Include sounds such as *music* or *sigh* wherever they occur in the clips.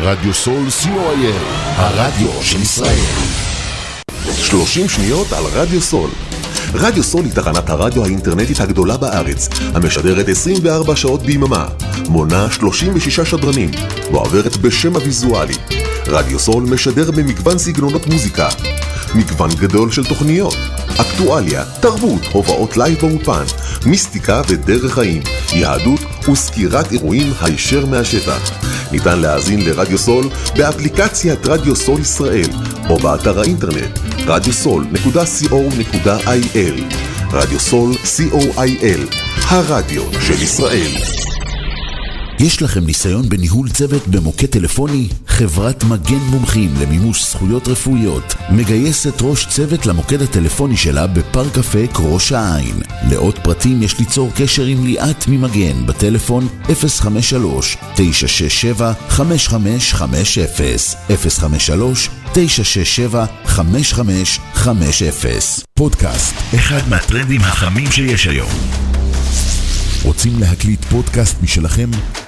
רדיו סול co.il, הרדיו של ישראל. 30 שניות על רדיו סול. רדיו סול היא תחנת הרדיו האינטרנטית הגדולה בארץ, המשדרת 24 שעות ביממה, מונה 36 שדרנים, ועוברת בשם הוויזואלי. רדיו סול משדר במגוון סגנונות מוזיקה, מגוון גדול של תוכניות, אקטואליה, תרבות, הובאות live באופן, מיסטיקה ודרך חיים, יהדות וסקירת אירועים הישר מהשטח. ניתן להאזין לרדיו סול באפליקציית רדיו סול ישראל או באתר האינטרנט radiosol.co.il רדיו סול co.il הרדיו של ישראל יש לכם ניסיון בניהול צוות במוקד טלפוני? חברת מגן מומחים למימוש זכויות רפואיות מגייסת ראש צוות למוקד הטלפוני שלה בפארק אפק ראש העין. לעוד פרטים יש ליצור קשר עם ליאת ממגן בטלפון 053-967-5550 053-967-5550 פודקאסט, אחד מהטרנדים החמים שיש היום. רוצים להקליט פודקאסט משלכם?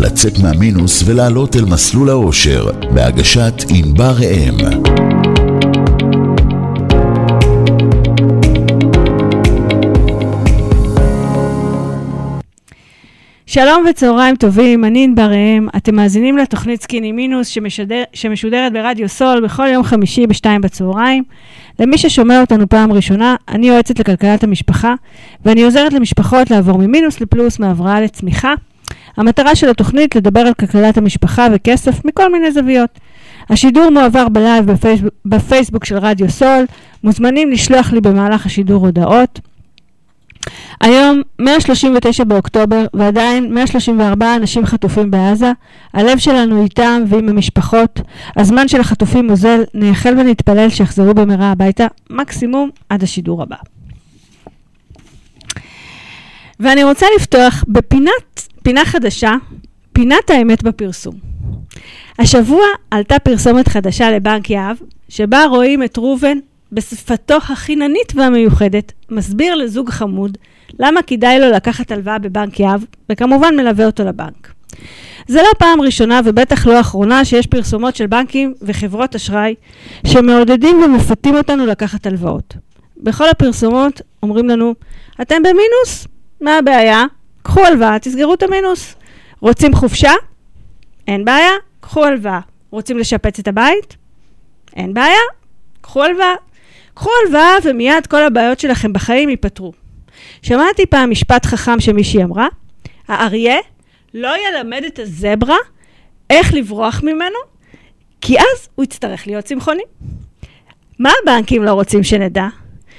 לצאת מהמינוס ולעלות אל מסלול האושר, בהגשת ענבר ראם. שלום וצהריים טובים, אני ענבר ראם, אתם מאזינים לתוכנית סקיני מינוס שמשדר, שמשודרת ברדיו סול בכל יום חמישי בשתיים בצהריים. למי ששומע אותנו פעם ראשונה, אני יועצת לכלכלת המשפחה, ואני עוזרת למשפחות לעבור ממינוס לפלוס, מהבראה לצמיחה. המטרה של התוכנית לדבר על כלכלת המשפחה וכסף מכל מיני זוויות. השידור מועבר ב live בפייסבוק, בפייסבוק של רדיו סול, מוזמנים לשלוח לי במהלך השידור הודעות. היום 139 באוקטובר ועדיין 134 אנשים חטופים בעזה. הלב שלנו איתם ועם המשפחות. הזמן של החטופים אוזל, נייחל ונתפלל שיחזרו במהרה הביתה, מקסימום עד השידור הבא. ואני רוצה לפתוח בפינת, פינה חדשה, פינת האמת בפרסום. השבוע עלתה פרסומת חדשה לבנק יהב, שבה רואים את ראובן בשפתו החיננית והמיוחדת, מסביר לזוג חמוד למה כדאי לו לקחת הלוואה בבנק יהב, וכמובן מלווה אותו לבנק. זה לא פעם ראשונה ובטח לא אחרונה שיש פרסומות של בנקים וחברות אשראי שמעודדים ומפתים אותנו לקחת הלוואות. בכל הפרסומות אומרים לנו, אתם במינוס? מה הבעיה? קחו הלוואה, תסגרו את המינוס. רוצים חופשה? אין בעיה, קחו הלוואה. רוצים לשפץ את הבית? אין בעיה, קחו הלוואה. קחו הלוואה ומיד כל הבעיות שלכם בחיים ייפתרו. שמעתי פעם משפט חכם שמישהי אמרה, האריה לא ילמד את הזברה איך לברוח ממנו, כי אז הוא יצטרך להיות צמחוני. מה הבנקים לא רוצים שנדע?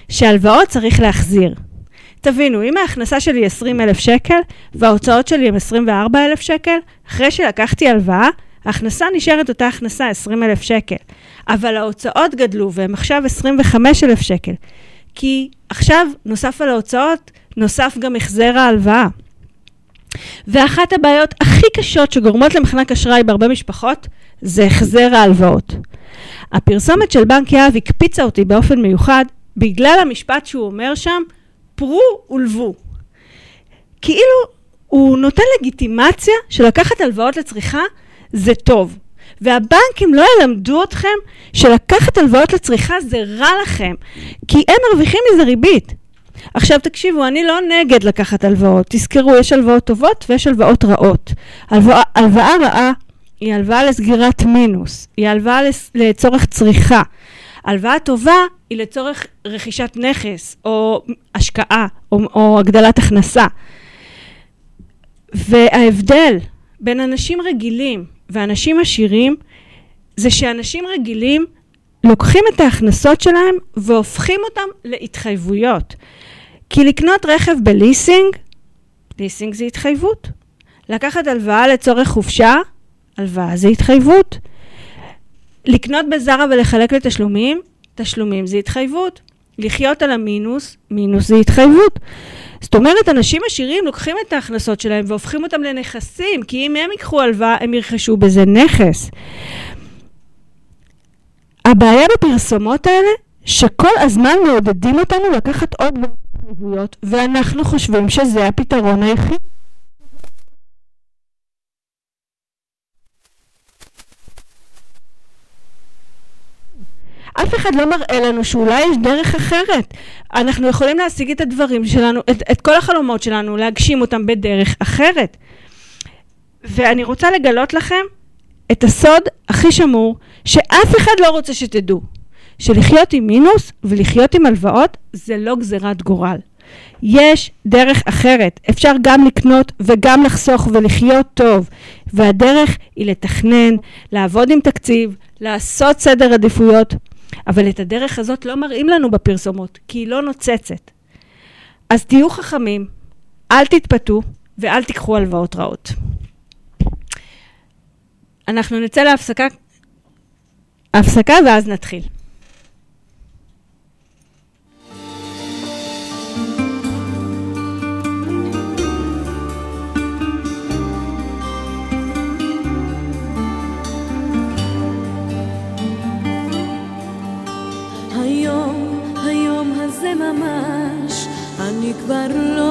שהלוואות צריך להחזיר. תבינו, אם ההכנסה שלי היא 20 אלף שקל וההוצאות שלי הן 24 אלף שקל, אחרי שלקחתי הלוואה, ההכנסה נשארת אותה הכנסה, 20 אלף שקל. אבל ההוצאות גדלו והן עכשיו 25 אלף שקל. כי עכשיו, נוסף על ההוצאות, נוסף גם החזר ההלוואה. ואחת הבעיות הכי קשות שגורמות למחנק אשראי בהרבה משפחות, זה החזר ההלוואות. הפרסומת של בנק יהב הקפיצה אותי באופן מיוחד בגלל המשפט שהוא אומר שם, פרו ולבו. כאילו הוא נותן לגיטימציה שלקחת הלוואות לצריכה זה טוב. והבנקים לא ילמדו אתכם שלקחת הלוואות לצריכה זה רע לכם, כי הם מרוויחים מזה ריבית. עכשיו תקשיבו, אני לא נגד לקחת הלוואות. תזכרו, יש הלוואות טובות ויש הלוואות רעות. הלוואה, הלוואה רעה היא הלוואה לסגירת מינוס, היא הלוואה לצורך צריכה. הלוואה טובה היא לצורך רכישת נכס, או השקעה, או, או הגדלת הכנסה. וההבדל בין אנשים רגילים ואנשים עשירים, זה שאנשים רגילים לוקחים את ההכנסות שלהם והופכים אותם להתחייבויות. כי לקנות רכב בליסינג, ליסינג זה התחייבות. לקחת הלוואה לצורך חופשה, הלוואה זה התחייבות. לקנות בזארה ולחלק לתשלומים, תשלומים זה התחייבות. לחיות על המינוס, מינוס זה התחייבות. זאת אומרת, אנשים עשירים לוקחים את ההכנסות שלהם והופכים אותם לנכסים, כי אם הם ייקחו הלוואה, הם ירכשו בזה נכס. הבעיה בפרסומות האלה, שכל הזמן מעודדים אותנו לקחת עוד התחייבויות, ואנחנו חושבים שזה הפתרון היחיד. אף אחד לא מראה לנו שאולי יש דרך אחרת. אנחנו יכולים להשיג את הדברים שלנו, את, את כל החלומות שלנו, להגשים אותם בדרך אחרת. ואני רוצה לגלות לכם את הסוד הכי שמור, שאף אחד לא רוצה שתדעו. שלחיות עם מינוס ולחיות עם הלוואות זה לא גזירת גורל. יש דרך אחרת. אפשר גם לקנות וגם לחסוך ולחיות טוב. והדרך היא לתכנן, לעבוד עם תקציב, לעשות סדר עדיפויות. אבל את הדרך הזאת לא מראים לנו בפרסומות, כי היא לא נוצצת. אז תהיו חכמים, אל תתפתו ואל תיקחו הלוואות רעות. אנחנו נצא להפסקה, הפסקה ואז נתחיל. כבר לא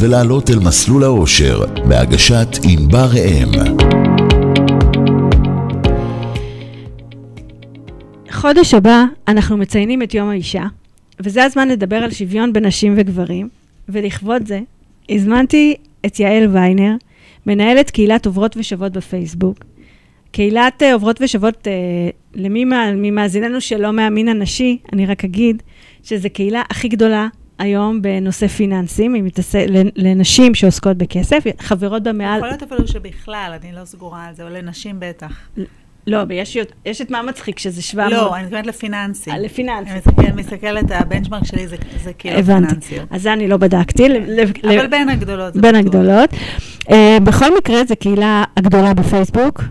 ולעלות אל מסלול האושר, בהגשת ענבר ראם. חודש הבא אנחנו מציינים את יום האישה, וזה הזמן לדבר על שוויון בין נשים וגברים, ולכבוד זה הזמנתי את יעל ויינר, מנהלת קהילת עוברות ושוות בפייסבוק. קהילת אה, עוברות ושוות, אה, למי ממאזיננו שלא מהמין הנשי, אני רק אגיד שזו קהילה הכי גדולה היום בנושא פיננסים, היא מתעסק, לנשים שעוסקות בכסף, חברות בה מעל... יכול להיות אפילו שבכלל, אני לא סגורה על זה, או לנשים בטח. לא, ויש יש את מה מצחיק, שזה 700... לא, אני מתכוונת לפיננסים. אה, לפיננסים. אני מסתכלת- מסתכלת, הבנצ'מרק שלי זה- זה כאילו הבנתי. פיננסיות. אז זה אני לא בדקתי. אבל בין הגדולות בין. הגדולות. Uh, בכל מקרה, זו קהילה הגדולה בפייסבוק.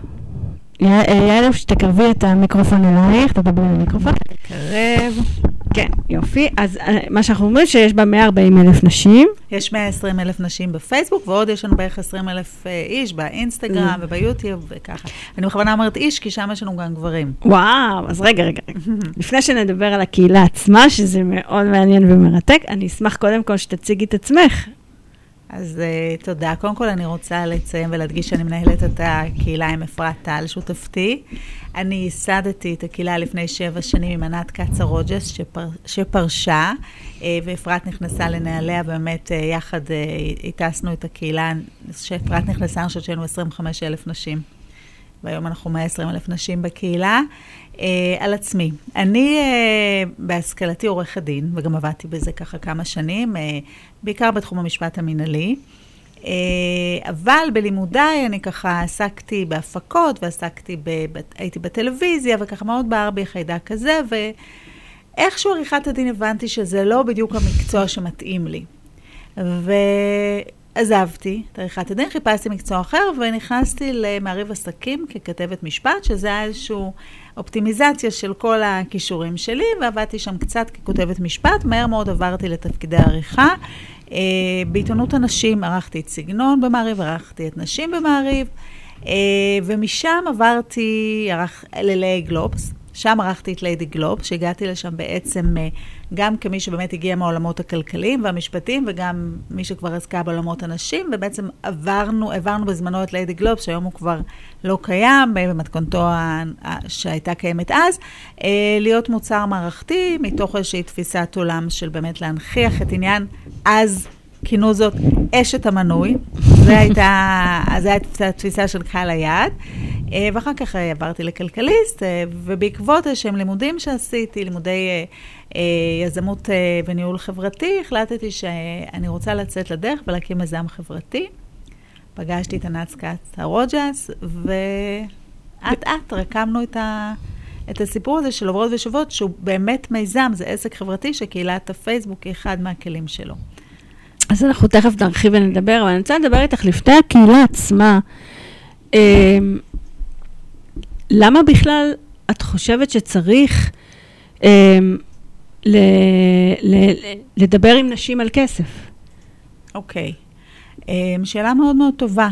יא- אה, יעל, שתקרבי את המיקרופון אלייך, תדברי למיקרופון. קרב. כן, יופי. אז אה, מה שאנחנו אומרים, שיש בה 140 אלף נשים. יש 120 אלף נשים בפייסבוק, ועוד יש לנו בערך 20 אלף אה, איש באינסטגרם וביוטיוב וככה. אני בכוונה אומרת איש, כי שם יש לנו גם גברים. וואו, אז רגע. רגע. *laughs* לפני שנדבר על הקהילה עצמה, שזה מאוד מעניין ומרתק, אני אשמח קודם כל שתציגי את עצמך. אז uh, תודה. קודם כל אני רוצה לציין ולהדגיש שאני מנהלת את הקהילה עם אפרת טל, שותפתי. אני ייסדתי את הקהילה לפני שבע שנים עם ענת קצה רוג'ס, שפר, שפרשה, uh, ואפרת נכנסה לנעליה, באמת uh, יחד uh, הטסנו את הקהילה, שאפרת נכנסה, אני חושבת שהיינו 25 אלף נשים. והיום אנחנו 120 אלף נשים בקהילה. על עצמי. אני uh, בהשכלתי עורכת דין, וגם עבדתי בזה ככה כמה שנים, uh, בעיקר בתחום המשפט המינהלי. Uh, אבל בלימודיי אני ככה עסקתי בהפקות, ועסקתי, ב, ב, הייתי בטלוויזיה, וככה מאוד בער בי חיידק כזה, ואיכשהו עריכת הדין הבנתי שזה לא בדיוק המקצוע שמתאים לי. ועזבתי את עריכת הדין, חיפשתי מקצוע אחר, ונכנסתי למעריב עסקים ככתבת משפט, שזה היה איזושהי אופטימיזציה של כל הכישורים שלי, ועבדתי שם קצת ככותבת משפט. מהר מאוד עברתי לתפקידי עריכה. Uh, בעיתונות הנשים ערכתי את סגנון במעריב, ערכתי את נשים במעריב, uh, ומשם עברתי ערך, לליי גלובס. שם ערכתי את ליידי גלובס, שהגעתי לשם בעצם uh, גם כמי שבאמת הגיע מהעולמות הכלכליים והמשפטיים, וגם מי שכבר עסקה בעולמות הנשים, ובעצם עברנו, העברנו בזמנו את ליידי גלובס, שהיום הוא כבר לא קיים, uh, במתכונתו שהייתה קיימת אז, uh, להיות מוצר מערכתי, מתוך איזושהי תפיסת עולם של באמת להנכיח את עניין, אז כינו זאת אשת המנוי, זו הייתה, הייתה התפיסה של קהל היעד. אה, ואחר כך אה, עברתי לכלכליסט, אה, ובעקבות איזשהם לימודים שעשיתי, לימודי יזמות וניהול חברתי, החלטתי שאני רוצה לצאת לדרך ולהקים מיזם חברתי. פגשתי את ענת סקאץ הרוג'ס, ואט אט רקמנו את, ה, את הסיפור הזה של עוברות ושוות, שהוא באמת מיזם, זה עסק חברתי שקהילת הפייסבוק היא אחד מהכלים שלו. אז אנחנו תכף נרחיב ונדבר, אבל אני רוצה לדבר איתך לפני הקהילה עצמה. אה, למה בכלל את חושבת שצריך אה, לדבר עם נשים על כסף? אוקיי. אמ, שאלה מאוד מאוד טובה.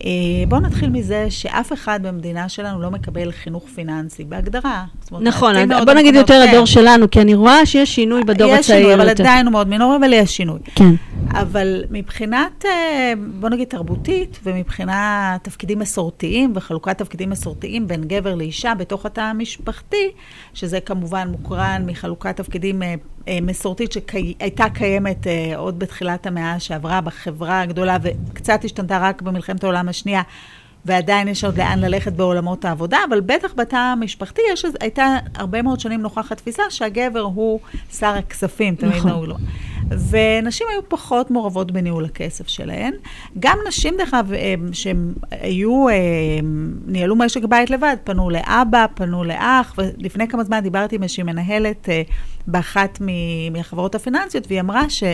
אה, בואו נתחיל מזה שאף אחד במדינה שלנו לא מקבל חינוך פיננסי, בהגדרה. אומרת, נכון, מעטים אז מאוד בוא נגיד יותר כן. הדור שלנו, כי אני רואה שיש שינוי בדור יש הצעיר שינוי, אבל יותר. עדיין הוא מאוד מינורי, אבל יש שינוי. כן. אבל מבחינת, אה, בוא נגיד, תרבותית, ומבחינת תפקידים מסורתיים וחלוקת תפקידים מסורתיים בין גבר לאישה בתוך התא המשפחתי, שזה כמובן מוקרן מחלוקת תפקידים אה, אה, מסורתית שהייתה קיימת אה, עוד בתחילת המאה שעברה בחברה הגדולה וקצת השתנתה רק במלחמת העולם השנייה. ועדיין יש עוד לאן ללכת בעולמות העבודה, אבל בטח בתא המשפחתי יש, הייתה הרבה מאוד שנים נוכחת תפיסה שהגבר הוא שר הכספים, תמיד נכון. נהוג לו. ונשים היו פחות מעורבות בניהול הכסף שלהן. גם נשים, דרך אגב, אה, שהן היו, אה, ניהלו משק בית לבד, פנו לאבא, פנו לאח, ולפני כמה זמן דיברתי עם איזושהי מנהלת אה, באחת מהחברות הפיננסיות, והיא אמרה ש...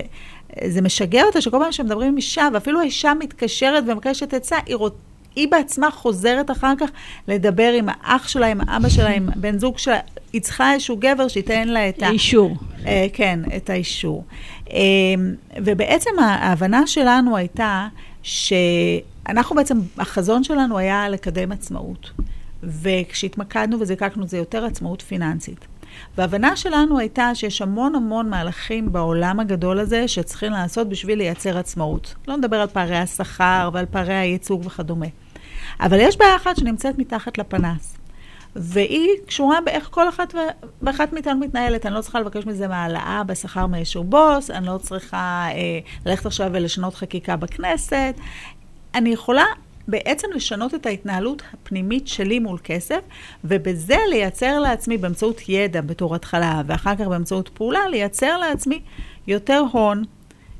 זה משגע אותה שכל פעם שמדברים עם אישה, ואפילו האישה מתקשרת ומבקשת עצה, היא. היא בעצמה חוזרת אחר כך לדבר עם האח שלה, עם האבא שלה, עם בן זוג שלה. היא צריכה איזשהו גבר שייתן לה את ה... אישור. אה, כן, את האישור. אה, ובעצם ההבנה שלנו הייתה שאנחנו בעצם, החזון שלנו היה לקדם עצמאות. וכשהתמקדנו וזיקקנו את זה יותר עצמאות פיננסית. וההבנה שלנו הייתה שיש המון המון מהלכים בעולם הגדול הזה שצריכים לעשות בשביל לייצר עצמאות. לא נדבר על פערי השכר ועל פערי הייצוג וכדומה. אבל יש בעיה אחת שנמצאת מתחת לפנס. והיא קשורה באיך כל אחת ואחת מאיתנו מתנהלת. אני לא צריכה לבקש מזה מעלאה בשכר מאיזשהו בוס, אני לא צריכה אה, ללכת עכשיו ולשנות חקיקה בכנסת. אני יכולה בעצם לשנות את ההתנהלות הפנימית שלי מול כסף, ובזה לייצר לעצמי באמצעות ידע בתור התחלה, ואחר כך באמצעות פעולה, לייצר לעצמי יותר הון,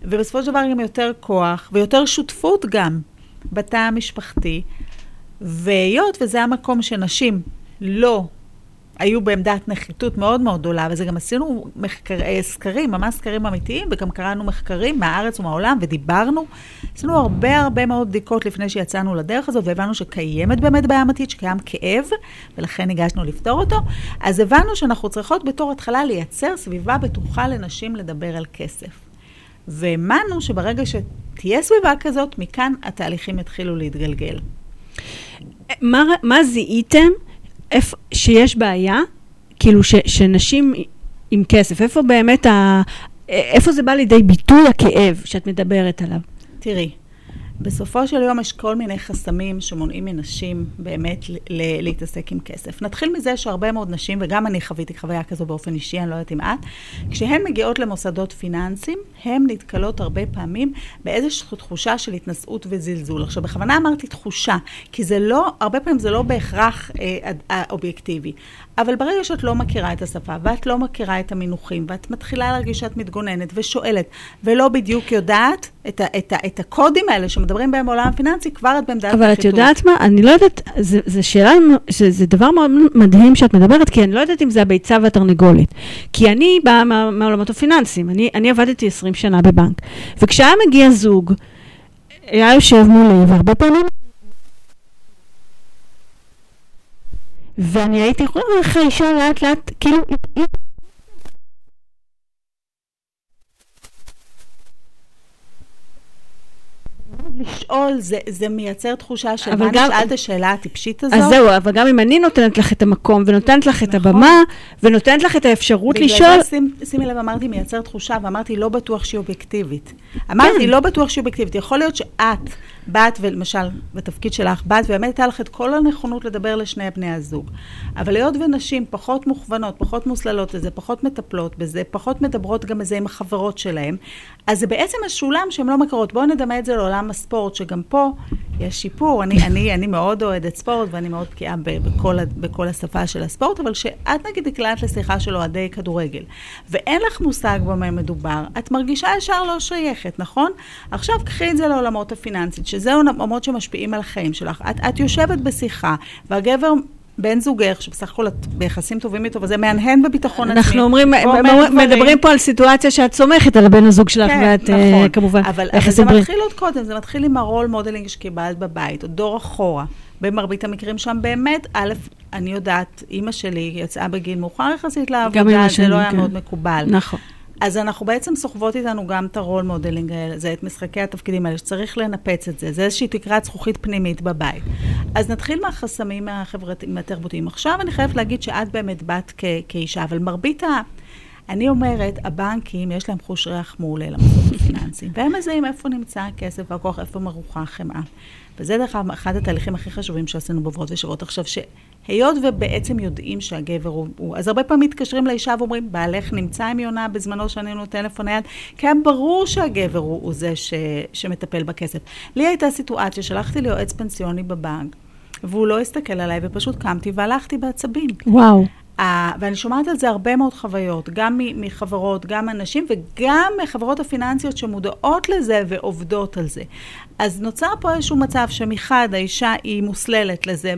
ובסופו של דבר גם יותר כוח, ויותר שותפות גם בתא המשפחתי. והיות וזה המקום שנשים לא היו בעמדת נחיתות מאוד מאוד גדולה, וזה גם עשינו מחקר, אה, סקרים, ממש סקרים אמיתיים, וגם קראנו מחקרים מהארץ ומהעולם, ודיברנו. עשינו הרבה הרבה מאוד בדיקות לפני שיצאנו לדרך הזאת, והבנו שקיימת באמת בעיה אמיתית, שקיים כאב, ולכן ניגשנו לפתור אותו. אז הבנו שאנחנו צריכות בתור התחלה לייצר סביבה בטוחה לנשים לדבר על כסף. והאמנו שברגע שתהיה סביבה כזאת, מכאן התהליכים יתחילו להתגלגל. מה, מה זיהיתם איפה, שיש בעיה, כאילו ש, שנשים עם כסף, איפה באמת ה... איפה זה בא לידי ביטוי הכאב שאת מדברת עליו? תראי, בסופו של יום יש כל מיני חסמים שמונעים מנשים באמת להתעסק עם כסף. נתחיל מזה שהרבה מאוד נשים, וגם אני חוויתי חוויה כזו באופן אישי, אני לא יודעת אם את, כשהן מגיעות למוסדות פיננסיים, הן נתקלות הרבה פעמים באיזושהי תחושה של התנשאות וזלזול. עכשיו, בכוונה אמרתי תחושה, כי זה לא, הרבה פעמים זה לא בהכרח אה, אה, אובייקטיבי. אבל ברגע שאת לא מכירה את השפה, ואת לא מכירה את המינוחים, ואת מתחילה להרגיש שאת מתגוננת ושואלת, ולא בדיוק יודעת את, ה, את, ה, את הקודים האלה שמדברים בהם בעולם הפיננסי, כבר את בעמדת אבל את. יודעת מה? אני לא יודעת, זה, זה שאלה, זה, זה דבר מאוד מדהים שאת מדברת, כי אני לא יודעת אם זה הביצה והתרנגולת. כי אני באה מה, מהעולמות הפיננסיים, אני, אני עבדתי 20 שנה בבנק, וכשהיה מגיע זוג, היה יושב מולי, והרבה פעמים... ואני הייתי רואה איך האישה לאט לאט, כאילו, היא- לשאול, זה, זה מייצר תחושה של אבל מה גם- נשאל את השאלה הטיפשית הזאת. אז זהו, אבל גם אם אני נותנת לך את המקום, ונותנת לך את נכון. הבמה, ונותנת לך את האפשרות בגלל לשאול, זה, שים, שימי לב, אמרתי מייצר תחושה, ואמרתי, לא בטוח שהיא אובייקטיבית. אמרתי, כן. לא בטוח שהיא אובייקטיבית. יכול להיות שאת באת, ולמשל, בתפקיד שלך, באת, ובאמת הייתה לך את כל הנכונות לדבר לשני בני הזוג. אבל היות ונשים פחות מוכוונות, פחות מוסללות לזה, פחות מטפלות בזה, פחות מדברות גם בזה עם החברות שלהן, אז זה בעצם השולם שהן לא מכירות. בואו נדמה את זה לעולם הספורט, שגם פה יש שיפור. אני, אני, אני מאוד אוהדת ספורט, ואני מאוד בקיאה בכל, בכל השפה של הספורט, אבל כשאת נגיד נקלעת לשיחה של אוהדי כדורגל, ואין לך מושג במה מדובר, את מרגישה ישר לא שייכת, נכון? עכשיו קחי את זה לעולמות הפיננסית, שזה עולמות שמשפיעים על החיים שלך. את, את יושבת בשיחה, והגבר... בן זוגך, שבסך הכל את ביחסים טובים איתו, וזה מהנהן בביטחון עצמי. אנחנו אומרים. מדברים פה על סיטואציה שאת סומכת על הבן הזוג שלך, כן, ואת נכון. אה, כמובן, אבל, אבל זה. מתחיל עוד קודם, זה מתחיל עם ה role modeling שקיבלת בבית, עוד דור אחורה. במרבית המקרים שם באמת, א', אני יודעת, אימא שלי יצאה בגיל מאוחר יחסית לעבודה, זה לא היה כן. מאוד מקובל. נכון. אז אנחנו בעצם סוחבות איתנו גם את ה role modeling האלה, זה את משחקי התפקידים האלה, שצריך לנפץ את זה, זה איזושהי תקרת זכוכית פנימית בבית. אז נתחיל מהחסמים החברתיים, התרבותיים. עכשיו אני חייבת להגיד שאת באמת באת כ- כאישה, אבל מרבית ה... אני אומרת, הבנקים, יש להם חוש ריח מעולה למוסדות הפיננסיים, והם מזהים איפה נמצא הכסף והכוח, איפה מרוחה החמאה. וזה דרך אגב אחד התהליכים הכי חשובים שעשינו בברות ושברות. עכשיו, שהיות ובעצם יודעים שהגבר הוא, הוא, אז הרבה פעמים מתקשרים לאישה ואומרים, בעלך נמצא עם יונה בזמנו שענינו טלפון נייד, כי היה ברור שהגבר הוא, הוא זה ש, שמטפל בכסף. לי הייתה סיטואציה, שלחתי ליועץ פנסיוני בבנק, והוא לא הסתכל עליי, ופשוט קמתי והלכתי בעצבים. וואו. ואני שומעת על זה הרבה מאוד חוויות, גם מחברות, גם אנשים, וגם מחברות הפיננסיות שמודעות לזה ועובדות על זה. אז נוצר פה איזשהו מצב שמחד האישה היא מוסללת לזה,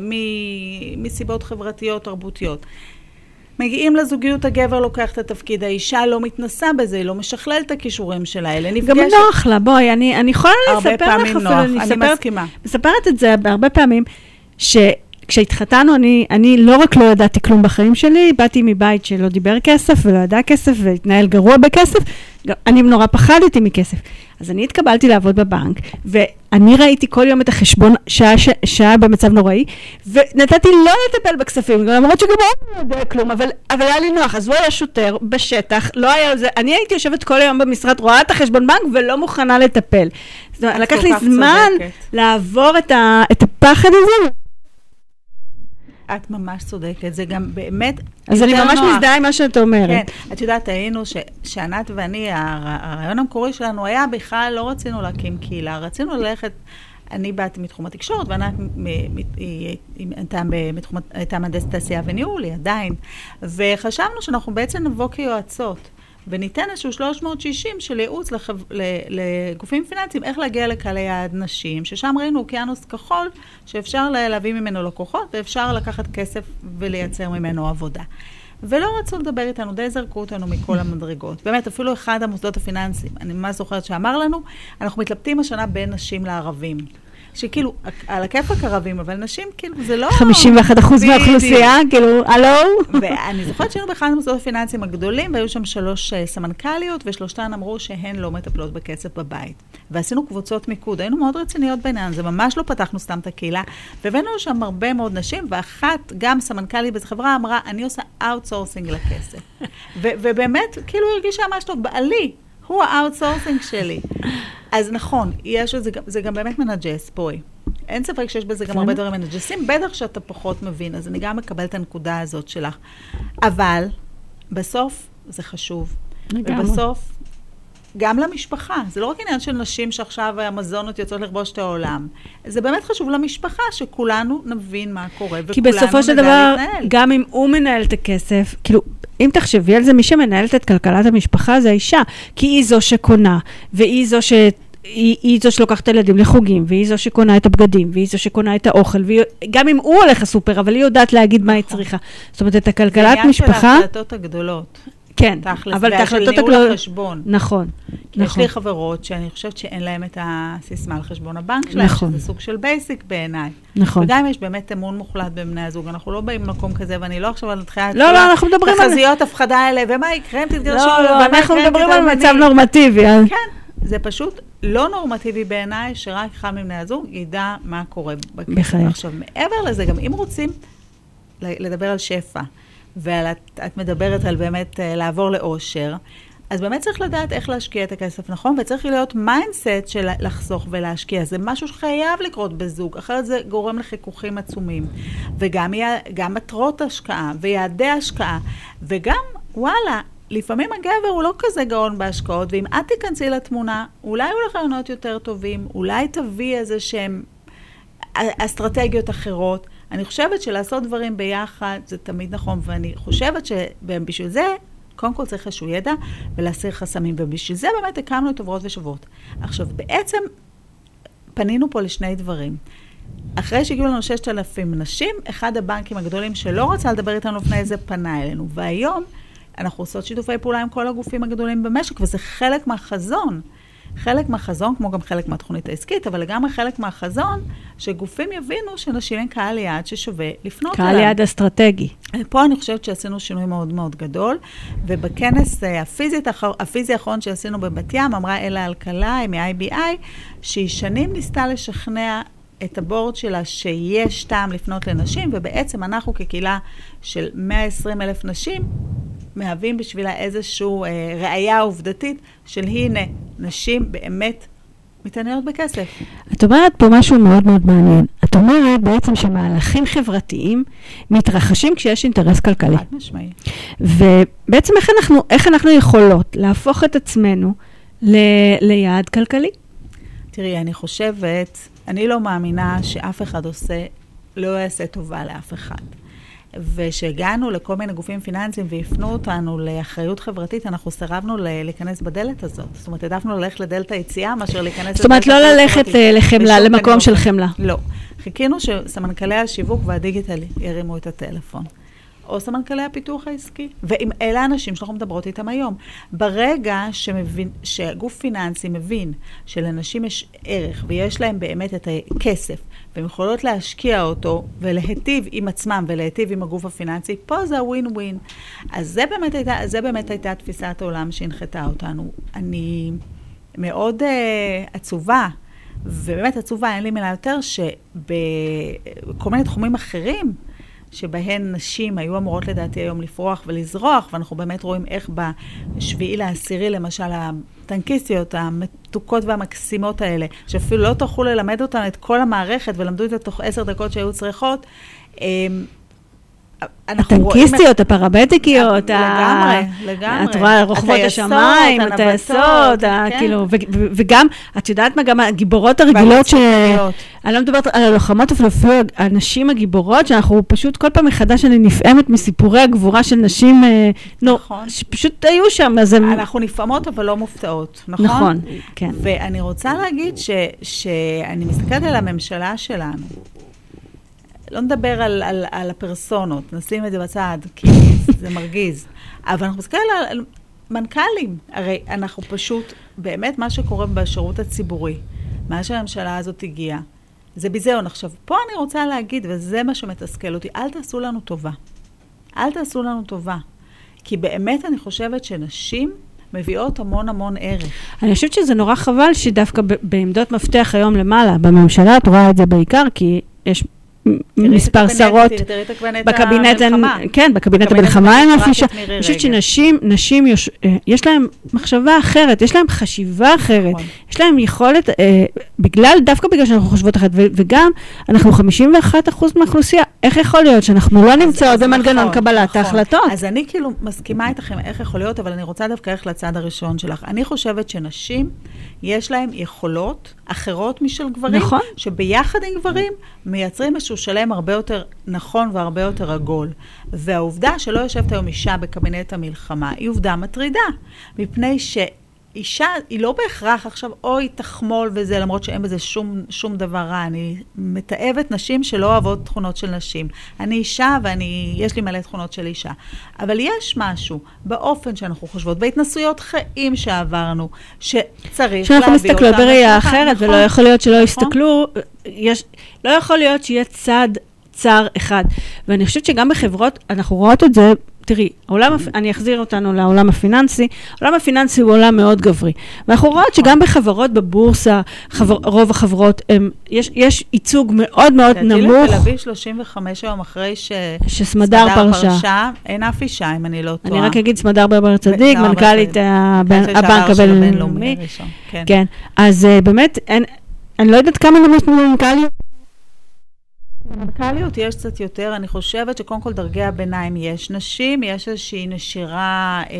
מסיבות חברתיות, תרבותיות. מגיעים לזוגיות, הגבר לוקח את התפקיד, האישה לא מתנסה בזה, היא לא משכללת את הכישורים שלה, אלה גם נפגשת. נוח לה, בואי, אני, אני יכולה הרבה לספר פעמים לך אפילו, נוח, אני אני מספרת- מסכימה. מספרת את זה הרבה פעמים, שכשהתחתנו, אני, אני לא רק לא ידעתי כלום בחיים שלי, באתי מבית שלא דיבר כסף ולא ידע כסף והתנהל גרוע בכסף, אני נורא פחדתי מכסף. אז אני התקבלתי לעבוד בבנק, ואני ראיתי כל יום את החשבון שהיה, ש- שהיה במצב נוראי, ונתתי לא לטפל בכספים, למרות שגם הוא לא יודע כלום, אבל, אבל היה לי נוח. אז הוא היה שוטר בשטח, לא היה זה, אני הייתי יושבת כל היום במשרד, רואה את החשבון בנק ולא מוכנה לטפל. זאת אומרת, לקח לי זמן צודקת. לעבור את, ה, את הפחד הזה, את ממש צודקת, זה גם באמת אז אני ממש נוח. מזדהה עם מה שאת אומרת. כן, את יודעת, היינו, ש- שענת ואני, הר- הרעיון המקורי שלנו היה בכלל, לא רצינו להקים קהילה, רצינו ללכת, אני באתי מתחום התקשורת, וענת הייתה מהנדסת תעשייה וניהול, היא עדיין, וחשבנו שאנחנו בעצם נבוא כיועצות. וניתן איזשהו 360 של ייעוץ לחב... לגופים פיננסיים, איך להגיע לקהלי יעד נשים, ששם ראינו אוקיינוס כחול, שאפשר לה- להביא ממנו לקוחות, ואפשר לקחת כסף ולייצר ממנו עבודה. ולא רצו לדבר איתנו, די זרקו אותנו מכל המדרגות. באמת, אפילו אחד המוסדות הפיננסיים, אני ממש זוכרת שאמר לנו, אנחנו מתלבטים השנה בין נשים לערבים. שכאילו, על הכיפאק ערבים, אבל נשים, כאילו, זה לא... 51 אחוז. מהאוכלוסייה, כאילו, הלו? ואני זוכרת שהיינו באחד המוסדות הפיננסיים הגדולים, והיו שם שלוש אה, סמנכ"ליות, ושלושתן אמרו שהן לא מטפלות בכסף בבית. ועשינו קבוצות מיקוד, היינו מאוד רציניות בעניין, זה ממש לא פתחנו סתם את הקהילה, והבאנו שם הרבה מאוד נשים, ואחת, גם סמנכ"לית באיזו חברה, אמרה, אני עושה outsourcing לכסף. ובאמת, כאילו, היא הרגישה ממש טוב, בעלי, הוא ה outsourcing שלי. אז נכון, יש לזה, גם- זה גם באמת מונחס, בואי. אין ספק שיש בזה גם הרבה דברים מנג'סים, בטח שאתה פחות מבין, אז אני גם מקבלת את הנקודה הזאת שלך. אבל, בסוף זה חשוב. לגמרי. ובסוף, גם למשפחה. זה לא רק עניין של נשים שעכשיו המזונות יוצאות לכבוש את העולם. זה באמת חשוב למשפחה, שכולנו נבין מה קורה, וכולנו כי בסופו של נדע דבר, להתנהל. גם אם הוא מנהל את הכסף, כאילו, אם תחשבי על זה, מי שמנהלת את כלכלת המשפחה זה האישה, כי היא זו שקונה, והיא זו ש... היא, היא זו שלוקחת את הילדים לחוגים, והיא זו שקונה את הבגדים, והיא זו שקונה את האוכל, וגם אם הוא הולך לסופר, אבל היא יודעת להגיד מה היא צריכה. זאת אומרת, את זה הכלכלת עניין של משפחה, ההחלטות הגדולות, כן, תכלס, אבל את ההחלטות ניהול הגדולות, החשבון. נכון, כי יש נכון, לי חברות שאני חושבת שאין להן את הסיסמה על חשבון הבנק שלהן, נכון. שזה סוג של basic בעיניי. נכון. וגם יש באמת אמון מוחלט בין בני הזוג, אנחנו לא באים ממקום כזה, ואני לא עכשיו מתחילה את לא, לא, אנחנו מדברים על- תחזיות הפחדה האלה, ומה יקרה אם תתגרשו, לא, לא, אנחנו מדברים על. מצב נורמטיבי, אז- כן, זה פשוט לא נורמטיבי בעיניי, שרק אחד מבני הזוג ידע מה קורה בכסף. עכשיו, מעבר לזה, גם אם רוצים לדבר על שפע, ואת מדברת על באמת אה, לעבור לאושר, אז באמת צריך לדעת איך להשקיע את הכסף נכון, וצריך להיות mindset של לחסוך ולהשקיע. זה משהו שחייב לקרות בזוג, אחרת זה גורם לחיכוכים עצומים. וגם גם מטרות השקעה, ויעדי השקעה, וגם, וואלה, לפעמים הגבר הוא לא כזה גאון בהשקעות, ואם את תיכנסי לתמונה, אולי יהיו לך רעיונות יותר טובים, אולי תביא איזה שהם אסטרטגיות אחרות. אני חושבת שלעשות דברים ביחד זה תמיד נכון, ואני חושבת שבשביל זה, קודם כל צריך איזשהו ידע ולהסיר חסמים, ובשביל זה באמת הקמנו את עוברות ושוות. עכשיו, בעצם פנינו פה לשני דברים. אחרי שהגיעו לנו 6,000 נשים, אחד הבנקים הגדולים שלא רצה לדבר איתנו לפני זה פנה אלינו, והיום אנחנו עושות שיתופי פעולה עם כל הגופים הגדולים במשק, וזה חלק מהחזון. חלק מהחזון, כמו גם חלק מהתוכנית העסקית, אבל לגמרי חלק מהחזון, שגופים יבינו שנשים הן קהל יעד ששווה לפנות אליו. קהל יעד אסטרטגי. פה אני חושבת שעשינו שינוי מאוד מאוד גדול, ובכנס אה, הפיזי, הפיזי האחרון שעשינו בבת ים, אמרה אלה אלקלעי מ-IBI, שהיא שנים ניסתה לשכנע את הבורד שלה שיש טעם לפנות לנשים, ובעצם אנחנו כקהילה של 120 אלף נשים, מהווים בשבילה איזושהי אה, ראייה עובדתית של הנה, נשים באמת מתעניינות בכסף. את אומרת פה משהו מאוד מאוד מעניין. את אומרת בעצם שמהלכים חברתיים מתרחשים כשיש אינטרס כלכלי. חד משמעי. ובעצם איך אנחנו, איך אנחנו יכולות להפוך את עצמנו ל, ליעד כלכלי? תראי, אני חושבת, אני לא מאמינה שאף אחד עושה, לא יעשה טובה לאף אחד. וכשהגענו לכל מיני גופים פיננסיים והפנו אותנו לאחריות חברתית, אנחנו סירבנו להיכנס בדלת הזאת. זאת אומרת, העדפנו ללכת לדלת היציאה מאשר להיכנס זאת אומרת, לא לדלת ללכת. ל- לחמלה, למקום של. חמלה. לא. חיכינו שסמנכ"לי השיווק והדיגיטל ירימו את הטלפון. או סמנכ"לי הפיתוח העסקי. ואם אלה האנשים שאנחנו מדברות איתם היום. ברגע שמבין, שהגוף פיננסי מבין שלאנשים יש ערך ויש להם באמת את הכסף, והם יכולות להשקיע אותו ולהיטיב עם עצמם ולהיטיב עם הגוף הפיננסי, פה זה הווין ווין. אז זה באמת הייתה, זה באמת הייתה תפיסת העולם שהנחתה אותנו. אני מאוד uh, עצובה. ובאמת עצובה, אין לי מילה יותר, שבכל מיני תחומים אחרים, שבהן נשים היו אמורות לדעתי היום לפרוח ולזרוח, ואנחנו באמת רואים איך בשביעי לעשירי, למשל, הטנקיסטיות המתוקות והמקסימות האלה, שאפילו לא טרחו ללמד אותן את כל המערכת ולמדו את זה תוך עשר דקות שהיו צריכות, אמ. הטנקיסטיות, הפרמדיקיות, לגמרי, לגמרי. את רואה רוכבות השמיים, הטייסות, כן. כאילו, וגם, את יודעת מה, גם הגיבורות הרגילות ש... אני לא מדברת על הלוחמות, אבל אפילו הנשים הגיבורות, שאנחנו פשוט כל פעם מחדש אני נפעמת מסיפורי הגבורה של נשים, אה, נכון. שפשוט היו שם, אז הם... אנחנו נפעמות אבל לא מופתעות, נכון? נכון, כן. ואני רוצה להגיד ש, שאני מסתכלת על הממשלה שלנו. לא נדבר על, על, על הפרסונות, נשים את זה בצד, כי זה מרגיז. אבל אנחנו מסתכלים על, על מנכ"לים. הרי אנחנו פשוט, באמת מה שקורה בשירות הציבורי, מה שהממשלה הזאת הגיעה, זה ביזיון. עכשיו, פה אני רוצה להגיד, וזה מה שמתסכל אותי, אל תעשו לנו טובה. אל תעשו לנו טובה. כי באמת אני חושבת שנשים מביאות המון המון ערך. אני חושבת שזה נורא חבל שדווקא ב- בעמדות מפתח היום למעלה, בממשלה, את רואה את זה בעיקר, כי יש מספר שרות. בקבינט, המלחמה. כן, בקבינט המלחמה אין אף אישה. את מירי אני חושבת. שנשים, נשים, אה, יש להן מחשבה אחרת, יש להן חשיבה אחרת, נכון. יש להן יכולת, אה, בגלל, דווקא בגלל שאנחנו חושבות אחרת, וגם, אנחנו 51% מהאוכלוסייה, איך יכול להיות שאנחנו לא נמצאות במנגנון נכון, קבלת נכון. ההחלטות? אז אני כאילו מסכימה איתכם איך יכול להיות, אבל אני רוצה דווקא ללכת לצד הראשון שלך. אני חושבת שנשים, יש להן יכולות אחרות משל גברים. שביחד עם גברים מייצרים איזשהו שלם הרבה יותר נכון והרבה יותר עגול. והעובדה שלא יושבת היום אישה בקבינט המלחמה, היא עובדה מטרידה, מפני ש... אישה היא לא בהכרח עכשיו אוי תחמול וזה, למרות שאין בזה שום, שום דבר רע. אני מתעבת נשים שלא אוהבות תכונות של נשים. אני אישה ואני, יש לי מלא תכונות של אישה. אבל יש משהו באופן שאנחנו חושבות, בהתנסויות חיים שעברנו, שצריך להביא אותם שאנחנו מסתכלות בראייה אחרת, נכון. ולא יכול להיות שלא נכון. יסתכלו, יש, לא יכול להיות שיהיה צד צר אחד. ואני חושבת שגם בחברות, אנחנו רואות את זה, תראי, העולם, אני אחזיר אותנו לעולם הפיננסי, העולם הפיננסי הוא עולם מאוד גברי. ואנחנו רואות שגם בחברות בבורסה, חבר, רוב החברות, הם, יש, יש ייצוג מאוד מאוד נמוך, אביב 35 היום אחרי ש... שסמדר פרשה. אין אף אישה, אם אני לא טועה. אני רק אגיד סמדר ברבר צדיק, מנכ"לית ברבר הבנ- מנכ"לית של הבנק הבינלאומי. כן. כן, אז אה, באמת, אין, אני לא יודעת כמה נמוך מנכ"ליות. במנכ"ליות יש קצת יותר, אני חושבת שקודם כל דרגי הביניים יש נשים, יש איזושהי נשירה אה,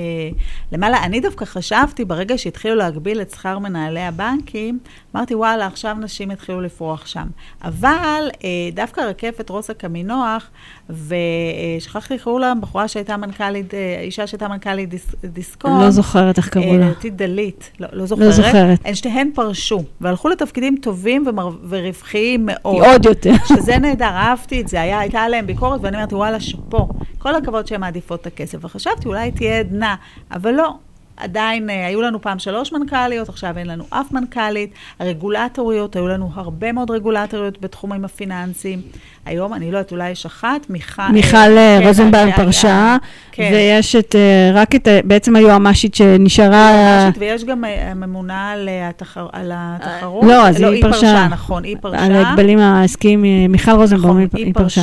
למעלה. אני דווקא חשבתי, ברגע שהתחילו להגביל את שכר מנהלי הבנקים, אמרתי, וואלה, עכשיו נשים יתחילו לפרוח שם. אבל אה, דווקא רקפת רוסה קמינוח, ושכחתי איך קראו לה, בחורה שהייתה מנכ"לית, אה, אישה שהייתה מנכ"לית דיס, דיסקון. לא זוכרת איך קראו אה, לה. לדעתי דלית, לא, לא זוכרת. זוכרת. הן שתיהן פרשו, והלכו לתפקידים טובים ומר... ורווחיים מאוד. עוד יותר. שזה נהדר, *laughs* אהבתי את זה, היה, הייתה עליהם ביקורת, ואני אומרת, וואלה, שאפו. כל הכבוד שהן מעדיפות את הכסף. וחשבתי, אולי תהיה עדנה, אבל לא. עדיין אה, היו לנו פעם שלוש מנכ"ליות, עכשיו אין לנו אף מנכ"לית. הרגולטוריות, היו לנו הרבה מאוד רגולטוריות בתחומים הפיננסיים. היום, אני לא יודעת, אולי יש אחת, מיכל... מיכל אה, אה, כן, רוזנבאום פרשה, כן. ויש את, אה, רק את, בעצם היועמ"שית שנשארה... היועמ"שית, ויש גם אה, הממונה על, אה, התחר... על התחרות. לא, אז היא היא פרשה. נכון, היא פרשה. על ההגבלים העסקיים, אה, מיכל רוזנבאום, נכון, היא- היא פרשה.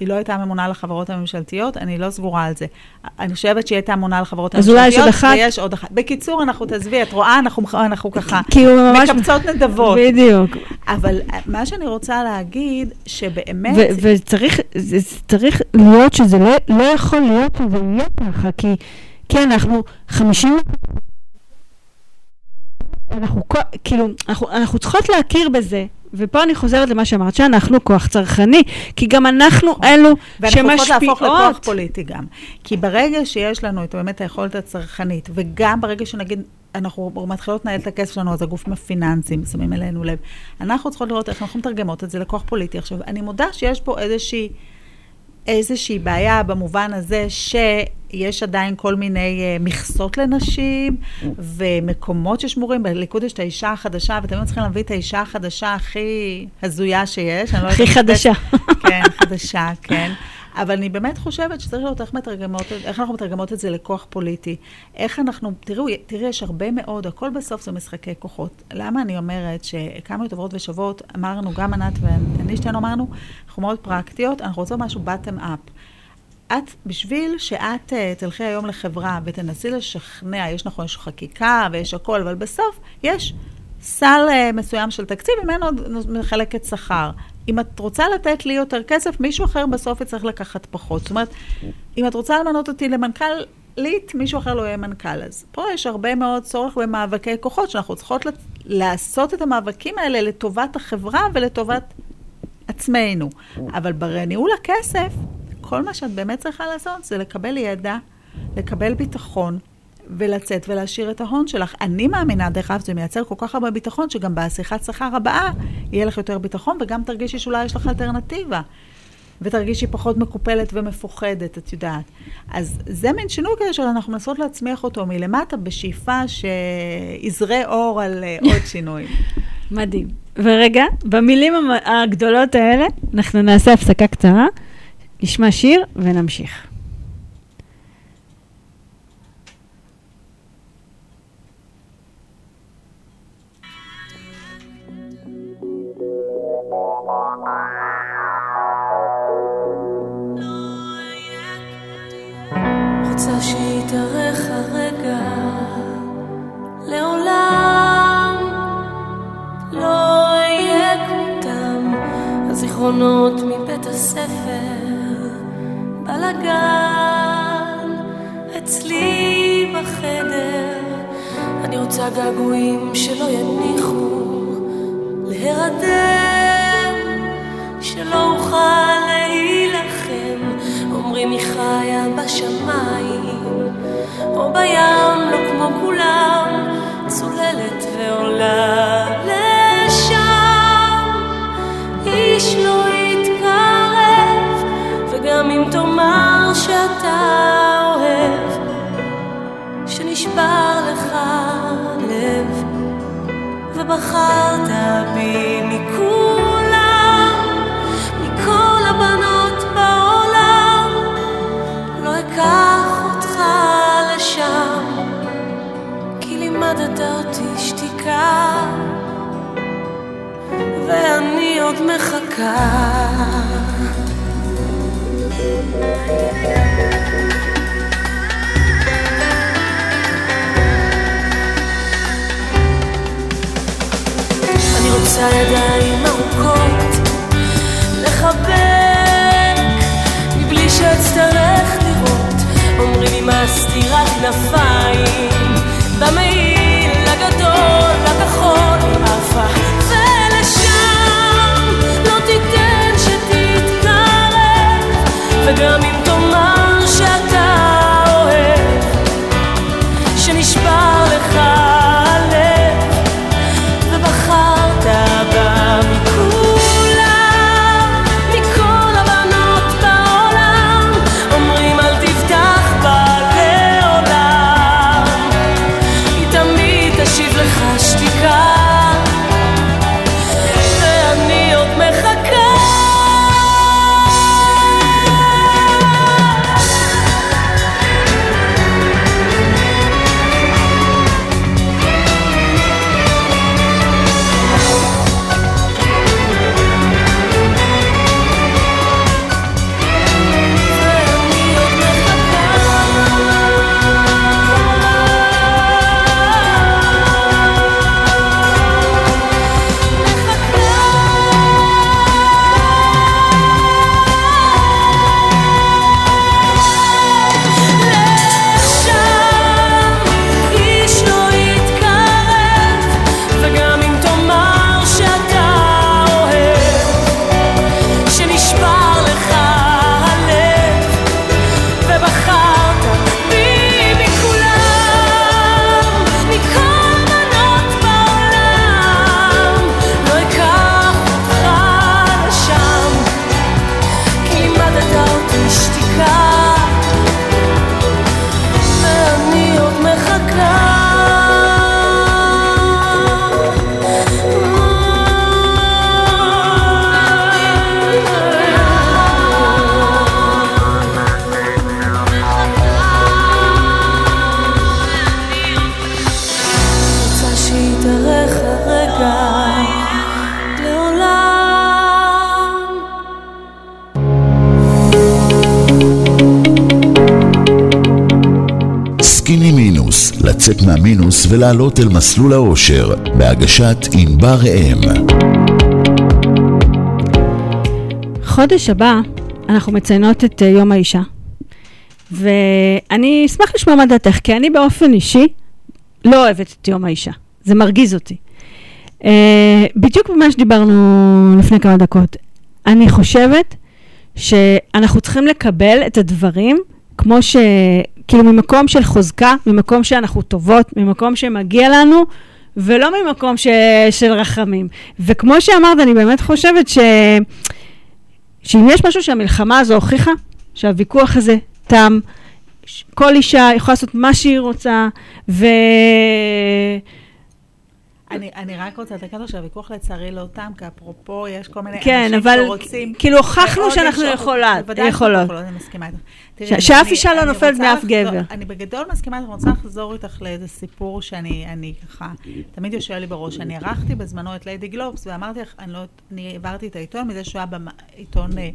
היא לא הייתה ממונה על החברות הממשלתיות, אני לא סגורה על זה. אני חושבת שהיא הייתה ממונה על החברות הממשלתיות, עוד אחת? ויש עוד אחת. בקיצור, אנחנו, תעזבי, את רואה, אנחנו, אנחנו ככה כי הוא ממש... מקבצות נדבות. בדיוק. אבל אה, מה שאני רוצה להגיד, שבאמת... ו- וצריך זה, צריך להיות שזה לא, לא יכול להיות שזה יהיה ככה, כי, כי אנחנו 50... אנחנו כאילו, אנחנו, אנחנו צריכות להכיר בזה, ופה אני חוזרת למה שאמרת, שאנחנו כוח צרכני, כי גם אנחנו אלו ואנחנו צריכות להפוך לכוח שמשפיעות. פוליטי גם. כי ברגע שיש לנו את באמת היכולת הצרכנית, וגם ברגע שנגיד אנחנו מתחילות לנהל את הכסף שלנו, אז הגופים הפיננסיים שמים אלינו לב. אנחנו צריכות לראות איך אנחנו מתרגמות את זה לכוח פוליטי. עכשיו, אני מודה שיש פה איזושהי, איזושהי בעיה במובן הזה שיש עדיין כל מיני uh, מכסות לנשים, ומקומות ששמורים. בליכוד יש את האישה החדשה, ותמיד צריכים להביא את האישה החדשה הכי הזויה שיש. לא הכי יודעת- חדשה. כן, חדשה, כן. אבל אני באמת חושבת שצריך לראות איך, מתרגמות, איך אנחנו מתרגמות את זה לכוח פוליטי. איך אנחנו, תראו, תראי, יש הרבה מאוד, הכל בסוף זה משחקי כוחות. למה אני אומרת שכמה טובות ושוות, אמרנו, גם ענת ואני שתינו אמרנו, אנחנו מאוד פרקטיות, אנחנו רוצות משהו bottom up. את, בשביל שאת uh, תלכי היום לחברה ותנסי לשכנע, יש נכון, יש חקיקה ויש הכל, אבל בסוף יש סל uh, מסוים של תקציב, ממנו מחלקת שכר. אם את רוצה לתת לי יותר כסף, מישהו אחר בסוף יצטרך לקחת פחות. זאת אומרת, אם את רוצה למנות אותי למנכ"לית, מישהו אחר לא יהיה מנכ"ל. אז פה יש הרבה מאוד צורך במאבקי כוחות, שאנחנו צריכות לת- לעשות את המאבקים האלה לטובת החברה ולטובת עצמנו. אבל בניהול הכסף, כל מה שאת באמת צריכה לעשות זה לקבל ידע, לקבל ביטחון, ולצאת ולהשאיר את ההון שלך. אני מאמינה, דרך אגב, זה מייצר כל כך הרבה ביטחון, שגם בשיחת שכר הבאה יהיה לך יותר ביטחון, וגם תרגישי שאולי יש לך אלטרנטיבה. ותרגישי פחות מקופלת ומפוחדת, את יודעת. אז זה מין שינוי כזה שאנחנו מנסות להצמיח אותו מלמטה, בשאיפה שיזרה אור על אה, עוד *laughs* שינויים. מדהים. ורגע, במילים הגדולות האלה, אנחנו נעשה הפסקה קצרה, נשמע שיר ונמשיך. הזיכרונות מבית הספר. בלגן אצלי בחדר. אני רוצה געגועים שלא יניחו להירדם שלא אוכל להילחם. אומרים היא חיה בשמיים או בים לא כמו כולם צוללת ועולה איש לא יתקרב וגם אם תאמר שאתה אוהב שנשבר לך לב ובחרת בי מכולם, מכל הבנות בעולם, לא אקח אותך לשם, כי לימדת אותי שתיקה, ואני עוד מחכה. אני רוצה ידיים ארוכות לצאת מהמינוס ולעלות אל מסלול האושר, בהגשת ענבר ראם. חודש הבא אנחנו מציינות את אה, יום האישה. ואני אשמח לשמוע מה דעתך, כי אני באופן אישי לא אוהבת את יום האישה. זה מרגיז אותי. Uh, בדיוק במה שדיברנו לפני כמה דקות. אני חושבת שאנחנו צריכים לקבל את הדברים כמו ש... כאילו ממקום של חוזקה, ממקום שאנחנו טובות, ממקום שמגיע לנו, ולא ממקום ש... של רחמים. וכמו שאמרת, אני באמת חושבת ש... שאם יש משהו שהמלחמה הזו הוכיחה, שהוויכוח הזה תם, כל אישה יכולה לעשות מה שהיא רוצה, ו... אני, אני רק רוצה לתקן אותו שהוויכוח לצערי לא תם, כי אפרופו, יש כל מיני כן, אנשים אבל שרוצים... כאילו הוכחנו שאנחנו יכולות, בוודאי יכולות, אני מסכימה איתך. שאף אישה לא נופלת מאף גבר. אני בגדול מסכימה, אני רוצה לחזור איתך לאיזה סיפור שאני אני ככה, תמיד יושב לי בראש. אני ערכתי בזמנו את ליידי גלובס, ואמרתי לך, אני לא, אני העברתי את העיתון מזה שהוא היה בעיתון אה,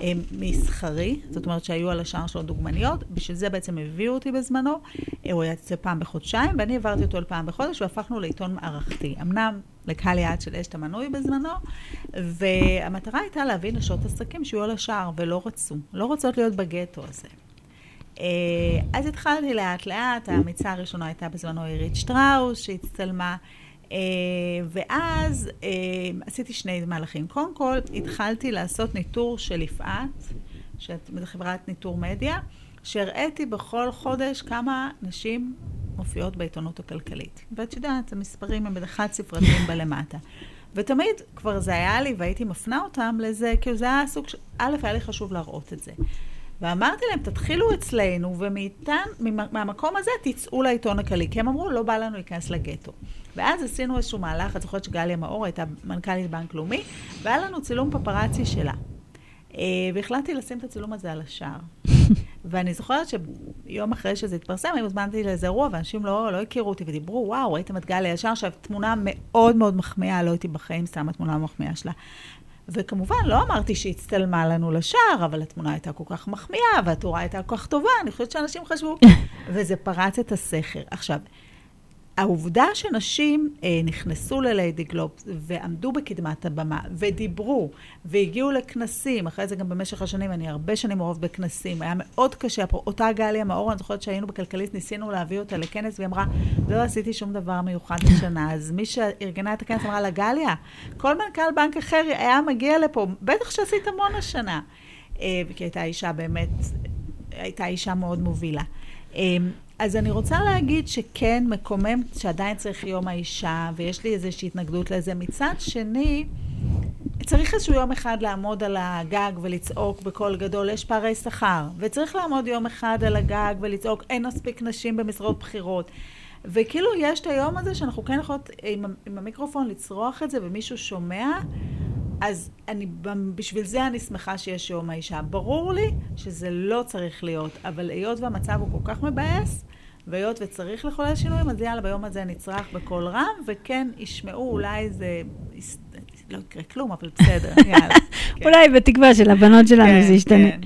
אה, מסחרי, זאת אומרת שהיו על השער שלו דוגמניות, בשביל זה בעצם הביאו אותי בזמנו, הוא יצא פעם בחודשיים, ואני העברתי אותו לפעם בחודש, והפכנו לעיתון מערכתי. אמנם לקהל יעד של אשת המנוי בזמנו, והמטרה הייתה להביא נשות עסקים שיהיו על השער, ולא רצו. לא רוצות להיות בגטו הזה. אה, אז התחלתי לאט לאט, האמיצה הראשונה הייתה בזמנו עירית שטראוס, שהצטלמה, אה, ואז אה, עשיתי שני מהלכים. קודם כל, התחלתי לעשות ניטור של יפעת, שאת חברת ניטור מדיה, שהראיתי בכל חודש כמה נשים מופיעות בעיתונות הכלכלית. ואת יודעת, המספרים הם חד ספרתיים *laughs* בלמטה. ותמיד כבר זה היה לי, והייתי מפנה אותם לזה, כאילו זה היה סוג של, א', היה לי חשוב להראות את זה. ואמרתי להם, תתחילו אצלנו, ומאיתן, ממ- מהמקום הזה תצאו לעיתון הכללי. כי הם אמרו, לא בא לנו להיכנס לגטו. ואז עשינו איזשהו מהלך, את זוכרת שגליה מאור הייתה מנכ"לית בנק לאומי, והיה לנו צילום פפרצי שלה. אה, והחלטתי לשים את הצילום הזה על השער. *laughs* ואני זוכרת שיום אחרי שזה התפרסם, אני הוזמנתי לאיזה אירוע, ואנשים לא, לא הכירו אותי ודיברו, וואו, ראיתם את גליה ישר, עכשיו תמונה מאוד מאוד מחמיאה, לא הייתי בחיים שמה תמונה מחמיאה שלה. וכמובן, לא אמרתי שהיא הצטלמה לנו לשער, אבל התמונה הייתה כל כך מחמיאה, והתאורה הייתה כל כך טובה, אני חושבת שאנשים חשבו, *laughs* וזה פרץ את הסכר. עכשיו, העובדה שנשים אה, נכנסו לליידי גלוב ועמדו בקדמת הבמה ודיברו והגיעו לכנסים, אחרי זה גם במשך השנים, אני הרבה שנים מעורב בכנסים, היה מאוד קשה, אותה גליה מאור, אני זוכרת שהיינו בכלכליסט, ניסינו להביא אותה לכנס, והיא אמרה, לא עשיתי שום דבר מיוחד השנה, אז מי שארגנה את הכנס אמרה לה, גליה, כל מנכ"ל בנק אחר היה מגיע לפה, בטח שעשית המון השנה. אה, כי הייתה אישה באמת, הייתה אישה מאוד מובילה. אז אני רוצה להגיד שכן, מקומם שעדיין צריך יום האישה, ויש לי איזושהי התנגדות לזה. מצד שני, צריך איזשהו יום אחד לעמוד על הגג ולצעוק בקול גדול, יש פערי שכר. וצריך לעמוד יום אחד על הגג ולצעוק, אין מספיק נשים במשרות בכירות. וכאילו יש את היום הזה שאנחנו כן יכולות עם, עם המיקרופון לצרוח את זה ומישהו שומע, אז אני, בשביל זה אני שמחה שיש יום האישה. ברור לי שזה לא צריך להיות, אבל היות והמצב הוא כל כך מבאס, והיות וצריך לחולל שינויים, אז יאללה, ביום הזה נצרח בקול רם, וכן ישמעו, אולי זה... לא יקרה כלום, אבל בסדר, *laughs* יאללה. כן. אולי בתקווה של הבנות שלנו כן, זה ישתנה. כן.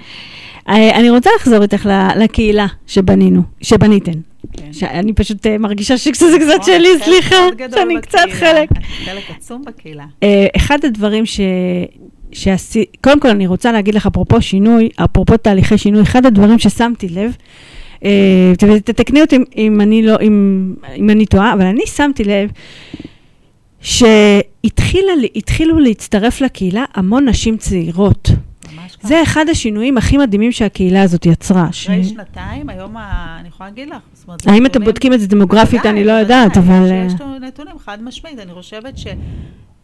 אה, אני רוצה לחזור איתך לקהילה שבנינו, שבניתן. כן. שאני פשוט אה, מרגישה שזה קצת שלי, סליחה, שאני קצת. חלק. חלק עצום בקהילה. אה, אחד הדברים ש... שעשי... קודם כל אני רוצה להגיד לך, אפרופו שינוי, אפרופו תהליכי שינוי, אחד הדברים ששמתי לב, תתקני אותי אם, אני לא, אם, אם אני טועה, אבל אני שמתי לב שהתחילו להצטרף לקהילה המון נשים צעירות. זה אחד השינויים הכי מדהימים שהקהילה הזאת יצרה. ש... אחרי שנתיים, היום ה- אני יכולה להגיד לך. זאת אומרת, האם אתם בודקים את זה דמוגרפית? אני לא יודעת, אבל... אה, יש לנו נתונים חד משמעית. אני חושבת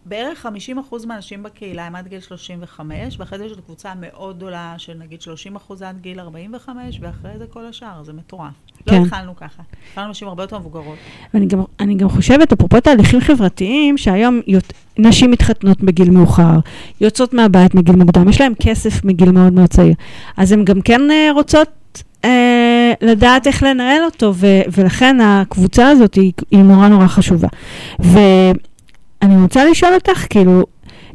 שבערך 50% מהנשים בקהילה הם עד גיל 35, ואחרי זה יש עוד קבוצה מאוד גדולה של נגיד 30% עד גיל 45, ואחרי זה כל השאר, זה מטורף. לא כן. התחלנו ככה. התחלנו נשים הרבה יותר מבוגרות. ואני גם, אני גם חושבת, אפרופו תהליכים חברתיים, שהיום יות, נשים מתחתנות בגיל מאוחר, יוצאות מהבית מגיל מוקדם, יש להן כסף מגיל מאוד מאוד צעיר. אז הן גם כן אה, רוצות אה, לדעת איך לנהל אותו, ו, ולכן הקבוצה הזאת היא, היא נורא נורא חשובה. ואני רוצה לשאול אותך, כאילו,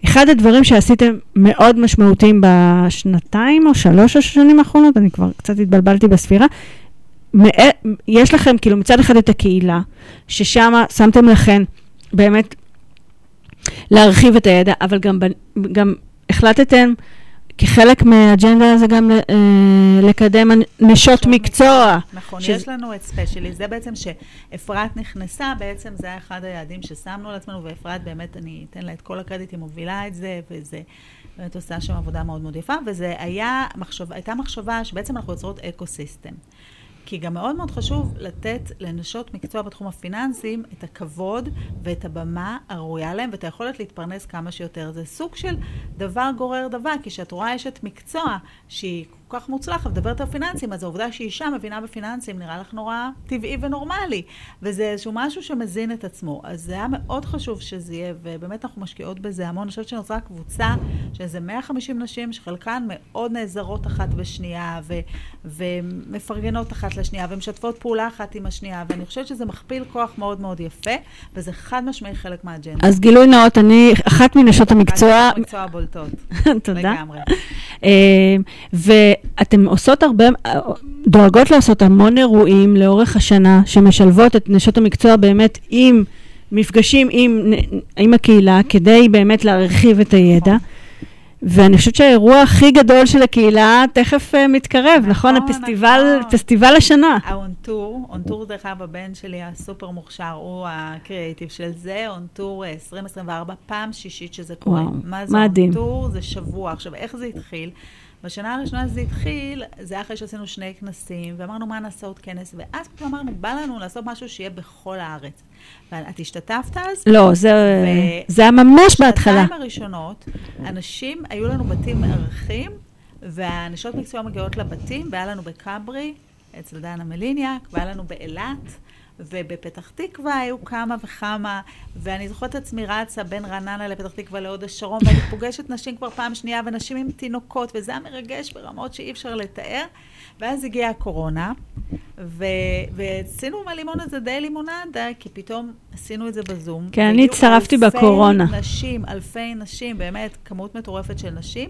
אחד הדברים שעשיתם מאוד משמעותיים בשנתיים או שלוש השנים האחרונות, אני כבר קצת התבלבלתי בספירה, יש לכם כאילו מצד אחד את הקהילה, ששם שמתם לכם באמת להרחיב את הידע, אבל גם, גם החלטתם כחלק מהאג'נדה זה גם אה, לקדם נשות מקצוע. נכון, יש לנו את specially, זה בעצם שאפרת נכנסה, בעצם זה היה אחד היעדים ששמנו לעצמנו, ואפרת באמת, אני אתן לה את כל הקרדיט, היא מובילה את זה, וזה באמת עושה שם עבודה מאוד מאוד יפה, וזה היה, מחשב, הייתה מחשבה שבעצם אנחנו יוצרות eco system. כי גם מאוד מאוד חשוב לתת לנשות מקצוע בתחום הפיננסים את הכבוד ואת הבמה הראויה להם ואת היכולת להתפרנס כמה שיותר. זה סוג של דבר גורר דבר, כי כשאת רואה אשת מקצוע שהיא כל כך מוצלחת, מדברת על פיננסים, אז העובדה שהיא אישה מבינה בפיננסים נראה לך נורא טבעי ונורמלי. וזה איזשהו משהו שמזין את עצמו. אז זה היה מאוד חשוב שזה יהיה, ובאמת אנחנו משקיעות בזה המון. אני חושבת שנוצרה קבוצה של איזה 150 נשים, שחלקן מאוד נעזרות אחת בשנייה, ו- ומפרגנות אחת לשנייה, ומשתפות פעולה אחת עם השנייה, ואני חושבת שזה מכפיל כוח מאוד מאוד יפה, וזה חד משמעי חלק מהאג'נדה. אז גילוי נאות, אני אחת מנשות המקצוע, אחת מקצוע בולטות. *laughs* תודה. לגמרי. ואתם עושות הרבה, דואגות לעשות המון אירועים לאורך השנה, שמשלבות את נשות המקצוע באמת עם מפגשים עם, עם הקהילה, כדי באמת להרחיב את הידע. ואני חושבת שהאירוע הכי גדול של הקהילה תכף אה, מתקרב, נכון? נכון, הפסטיבל, נכון. פסטיבל השנה. האונטור, אונטור דרך אגב, הבן שלי הסופר מוכשר, הוא הקריאייטיב של זה, אונטור אה, 2024, פעם שישית שזה קורה. וואו, מה זה מדהים. אונטור? זה שבוע. עכשיו, איך זה התחיל? בשנה הראשונה שזה התחיל, זה היה אחרי שעשינו שני כנסים, ואמרנו מה נעשה עוד כנס, ואז פתאום אמרנו, בא לנו לעשות משהו שיהיה בכל הארץ. ואת השתתפת אז? לא, זה, ו- זה היה ממש בהתחלה. בשנתיים הראשונות, אנשים, היו לנו בתים מארחים, והנשות מקצוע מגיעות לבתים, והיה לנו בכברי, אצל דנה מליניאק, והיה לנו באילת, ובפתח תקווה היו כמה וכמה, ואני זוכרת את עצמי רצה בין רעננה לפתח תקווה להוד השרון, ואני פוגשת נשים כבר פעם שנייה, ונשים עם תינוקות, וזה היה מרגש ברמות שאי אפשר לתאר. ואז הגיעה הקורונה, ו- ועשינו מהלימון הזה די לימונדה, כי פתאום עשינו את זה בזום. כן, אני הצטרפתי אלפי בקורונה. נשים, אלפי נשים, באמת, כמות מטורפת של נשים.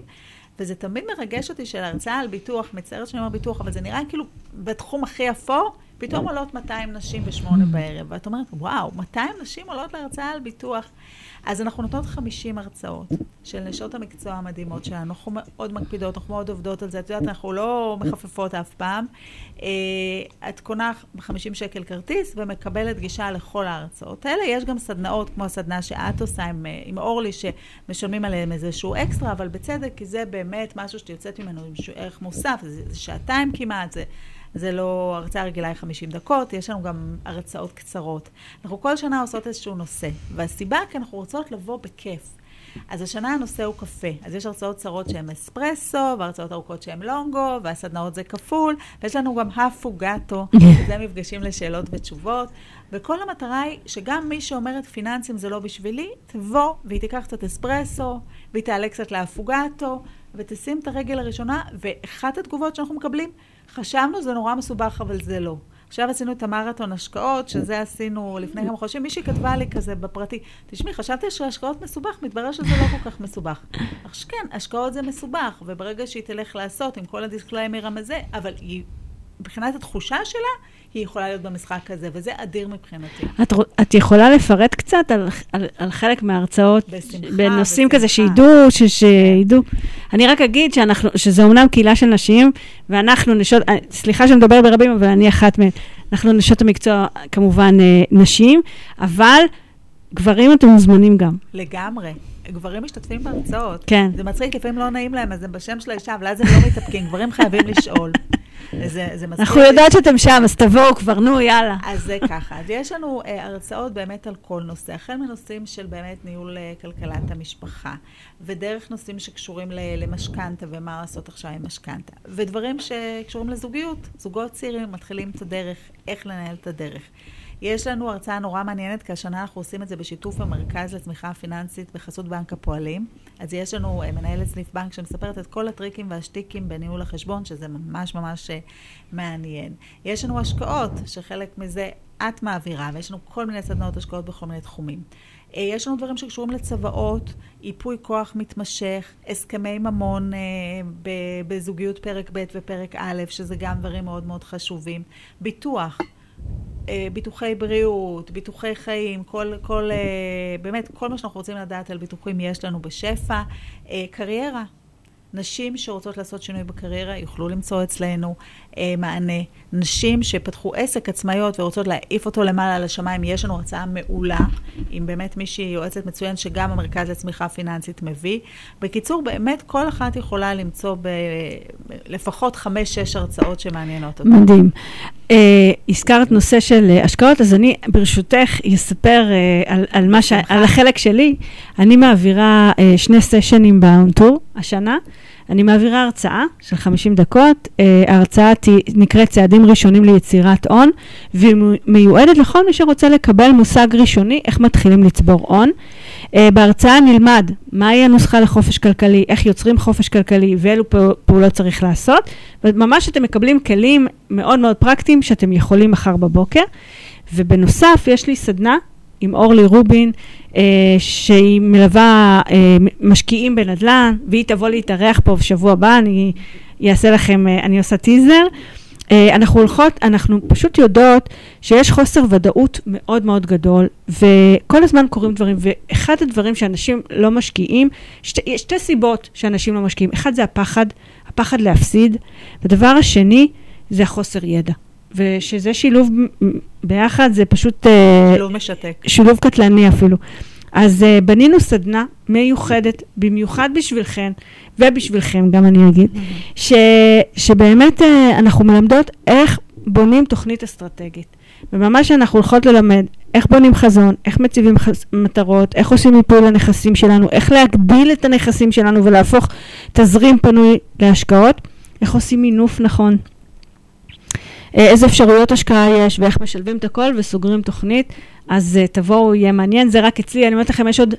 וזה תמיד מרגש אותי של הרצאה על ביטוח, מצטערת שאני אומר ביטוח, אבל זה נראה כאילו בתחום הכי אפור, פתאום עולות 200 נשים בשמונה בערב. ואת אומרת, וואו, 200 נשים עולות להרצאה על ביטוח. אז אנחנו נותנות 50 הרצאות של נשות המקצוע המדהימות שלנו. אנחנו מאוד מקפידות, אנחנו מאוד עובדות על זה. את יודעת, אנחנו לא מחפפות אף פעם. אה, את קונה ב-50 שקל כרטיס ומקבלת גישה לכל ההרצאות האלה. יש גם סדנאות, כמו הסדנה שאת עושה עם, אה, עם אורלי, שמשלמים עליהם איזשהו אקסטרה, אבל בצדק, כי זה באמת משהו שאת יוצאת ממנו עם ערך מוסף. זה, זה שעתיים כמעט, זה... זה לא, הרצאה רגילה היא 50 דקות, יש לנו גם הרצאות קצרות. אנחנו כל שנה עושות איזשהו נושא, והסיבה כי אנחנו רוצות לבוא בכיף. אז השנה הנושא הוא קפה. אז יש הרצאות קצרות שהן אספרסו, והרצאות ארוכות שהן לונגו, והסדנאות זה כפול, ויש לנו גם הפוגטו, שזה *laughs* מפגשים לשאלות ותשובות. וכל המטרה היא שגם מי שאומרת פיננסים זה לא בשבילי, תבוא והיא תיקח קצת אספרסו, והיא תעלה קצת להפוגטו, ותשים את הרגל הראשונה, ואחת התגובות שאנחנו מקבלים, חשבנו זה נורא מסובך, אבל זה לא. עכשיו עשינו את המרתון השקעות, שזה עשינו לפני כמה חודשים, מישהי כתבה לי כזה בפרטי, תשמעי, חשבתי שהשקעות מסובך, מתברר שזה לא כל כך מסובך. אז כן, השקעות זה מסובך, וברגע שהיא תלך לעשות עם כל ה disclaimer הזה, אבל היא, מבחינת התחושה שלה, היא יכולה להיות במשחק הזה, וזה אדיר מבחינתי. את, את יכולה לפרט קצת על, על, על חלק מההרצאות, בשמחה, בנושאים בשמחה. כזה שידעו, ש, שידעו. אני רק אגיד שאנחנו, שזה אומנם קהילה של נשים, ואנחנו נשות, אה, סליחה שאני מדבר ברבים, אבל אני אחת מהן. אנחנו נשות המקצוע, כמובן, אה, נשים, אבל גברים אתם מוזמנים גם. לגמרי. גברים משתתפים בהרצאות. כן. זה מצחיק, לפעמים לא נעים להם, אז הם בשם של האישה, אבל אז הם לא מתאפקים. גברים חייבים לשאול. *laughs* זה, זה מזכיר אנחנו יודעות שאתם שם, אז תבואו כבר, נו, יאללה. אז זה ככה. אז יש לנו אה, הרצאות באמת על כל נושא, החל מנושאים של באמת ניהול אה, כלכלת המשפחה, ודרך נושאים שקשורים למשכנתה ומה לעשות עכשיו עם משכנתה, ודברים שקשורים לזוגיות. זוגות צעירים מתחילים את הדרך, איך לנהל את הדרך. יש לנו הרצאה נורא מעניינת, כי השנה אנחנו עושים את זה בשיתוף המרכז לצמיחה פיננסית בחסות בנק הפועלים. אז יש לנו אה, מנהלת סניף בנק שמספרת את כל הטריקים והשטיקים בניהול החשבון, שזה ממש ממש אה, מעניין. יש לנו השקעות, שחלק מזה את מעבירה, ויש לנו כל מיני סדנאות השקעות בכל מיני תחומים. אה, יש לנו דברים שקשורים לצוואות, ייפוי כוח מתמשך, הסכמי ממון אה, בזוגיות פרק ב' ופרק א', שזה גם דברים מאוד מאוד חשובים. ביטוח. אה, ביטוחי בריאות, ביטוחי חיים, כל, כל, אה, באמת, כל מה שאנחנו רוצים לדעת על ביטוחים יש לנו בשפע. אה, קריירה. נשים שרוצות לעשות שינוי בקריירה יוכלו למצוא אצלנו אה, מענה. נשים שפתחו עסק עצמאיות ורוצות להעיף אותו למעלה על השמיים, יש לנו הצעה מעולה, עם באמת מישהי יועצת מצוין שגם המרכז לצמיחה פיננסית מביא. בקיצור, באמת כל אחת יכולה למצוא ב, לפחות חמש-שש הרצאות שמעניינות אותה. מדהים. Uh, הזכרת נושא של uh, השקעות, אז אני ברשותך אספר uh, על, על, מה ש... על החלק שלי. אני מעבירה uh, שני סשנים באונטור השנה. אני מעבירה הרצאה של 50 דקות. Uh, ההרצאה. נקראת צעדים ראשונים ליצירת הון, והיא מיועדת לכל מי שרוצה לקבל מושג ראשוני איך מתחילים לצבור הון. Uh, בהרצאה נלמד מהי הנוסחה לחופש כלכלי, איך יוצרים חופש כלכלי ואילו פעולות צריך לעשות, וממש אתם מקבלים כלים מאוד מאוד פרקטיים שאתם יכולים מחר בבוקר. ובנוסף, יש לי סדנה עם אורלי רובין, אה, שהיא מלווה אה, משקיעים בנדל"ן, והיא תבוא להתארח פה בשבוע הבא, אני אעשה לכם, אה, אני עושה טיזר. אה, אנחנו הולכות, אנחנו פשוט יודעות שיש חוסר ודאות מאוד מאוד גדול, וכל הזמן קורים דברים, ואחד הדברים שאנשים לא משקיעים, שתי, שתי סיבות שאנשים לא משקיעים. אחד זה הפחד, הפחד להפסיד, והדבר השני זה החוסר ידע. ושזה שילוב ביחד, זה פשוט... אה, שילוב משתק. שילוב קטלני אפילו. אז uh, בנינו סדנה מיוחדת, במיוחד בשבילכן, ובשבילכם גם אני אגיד, ש, שבאמת uh, אנחנו מלמדות איך בונים תוכנית אסטרטגית. וממש אנחנו הולכות ללמד איך בונים חזון, איך מציבים חז... מטרות, איך עושים מיפוי לנכסים שלנו, איך להגדיל את הנכסים שלנו ולהפוך תזרים פנוי להשקעות, איך עושים מינוף נכון, איזה אפשרויות השקעה יש ואיך משלבים את הכל וסוגרים תוכנית. אז uh, תבואו, יהיה מעניין. זה רק אצלי, אני אומרת לכם, יש עוד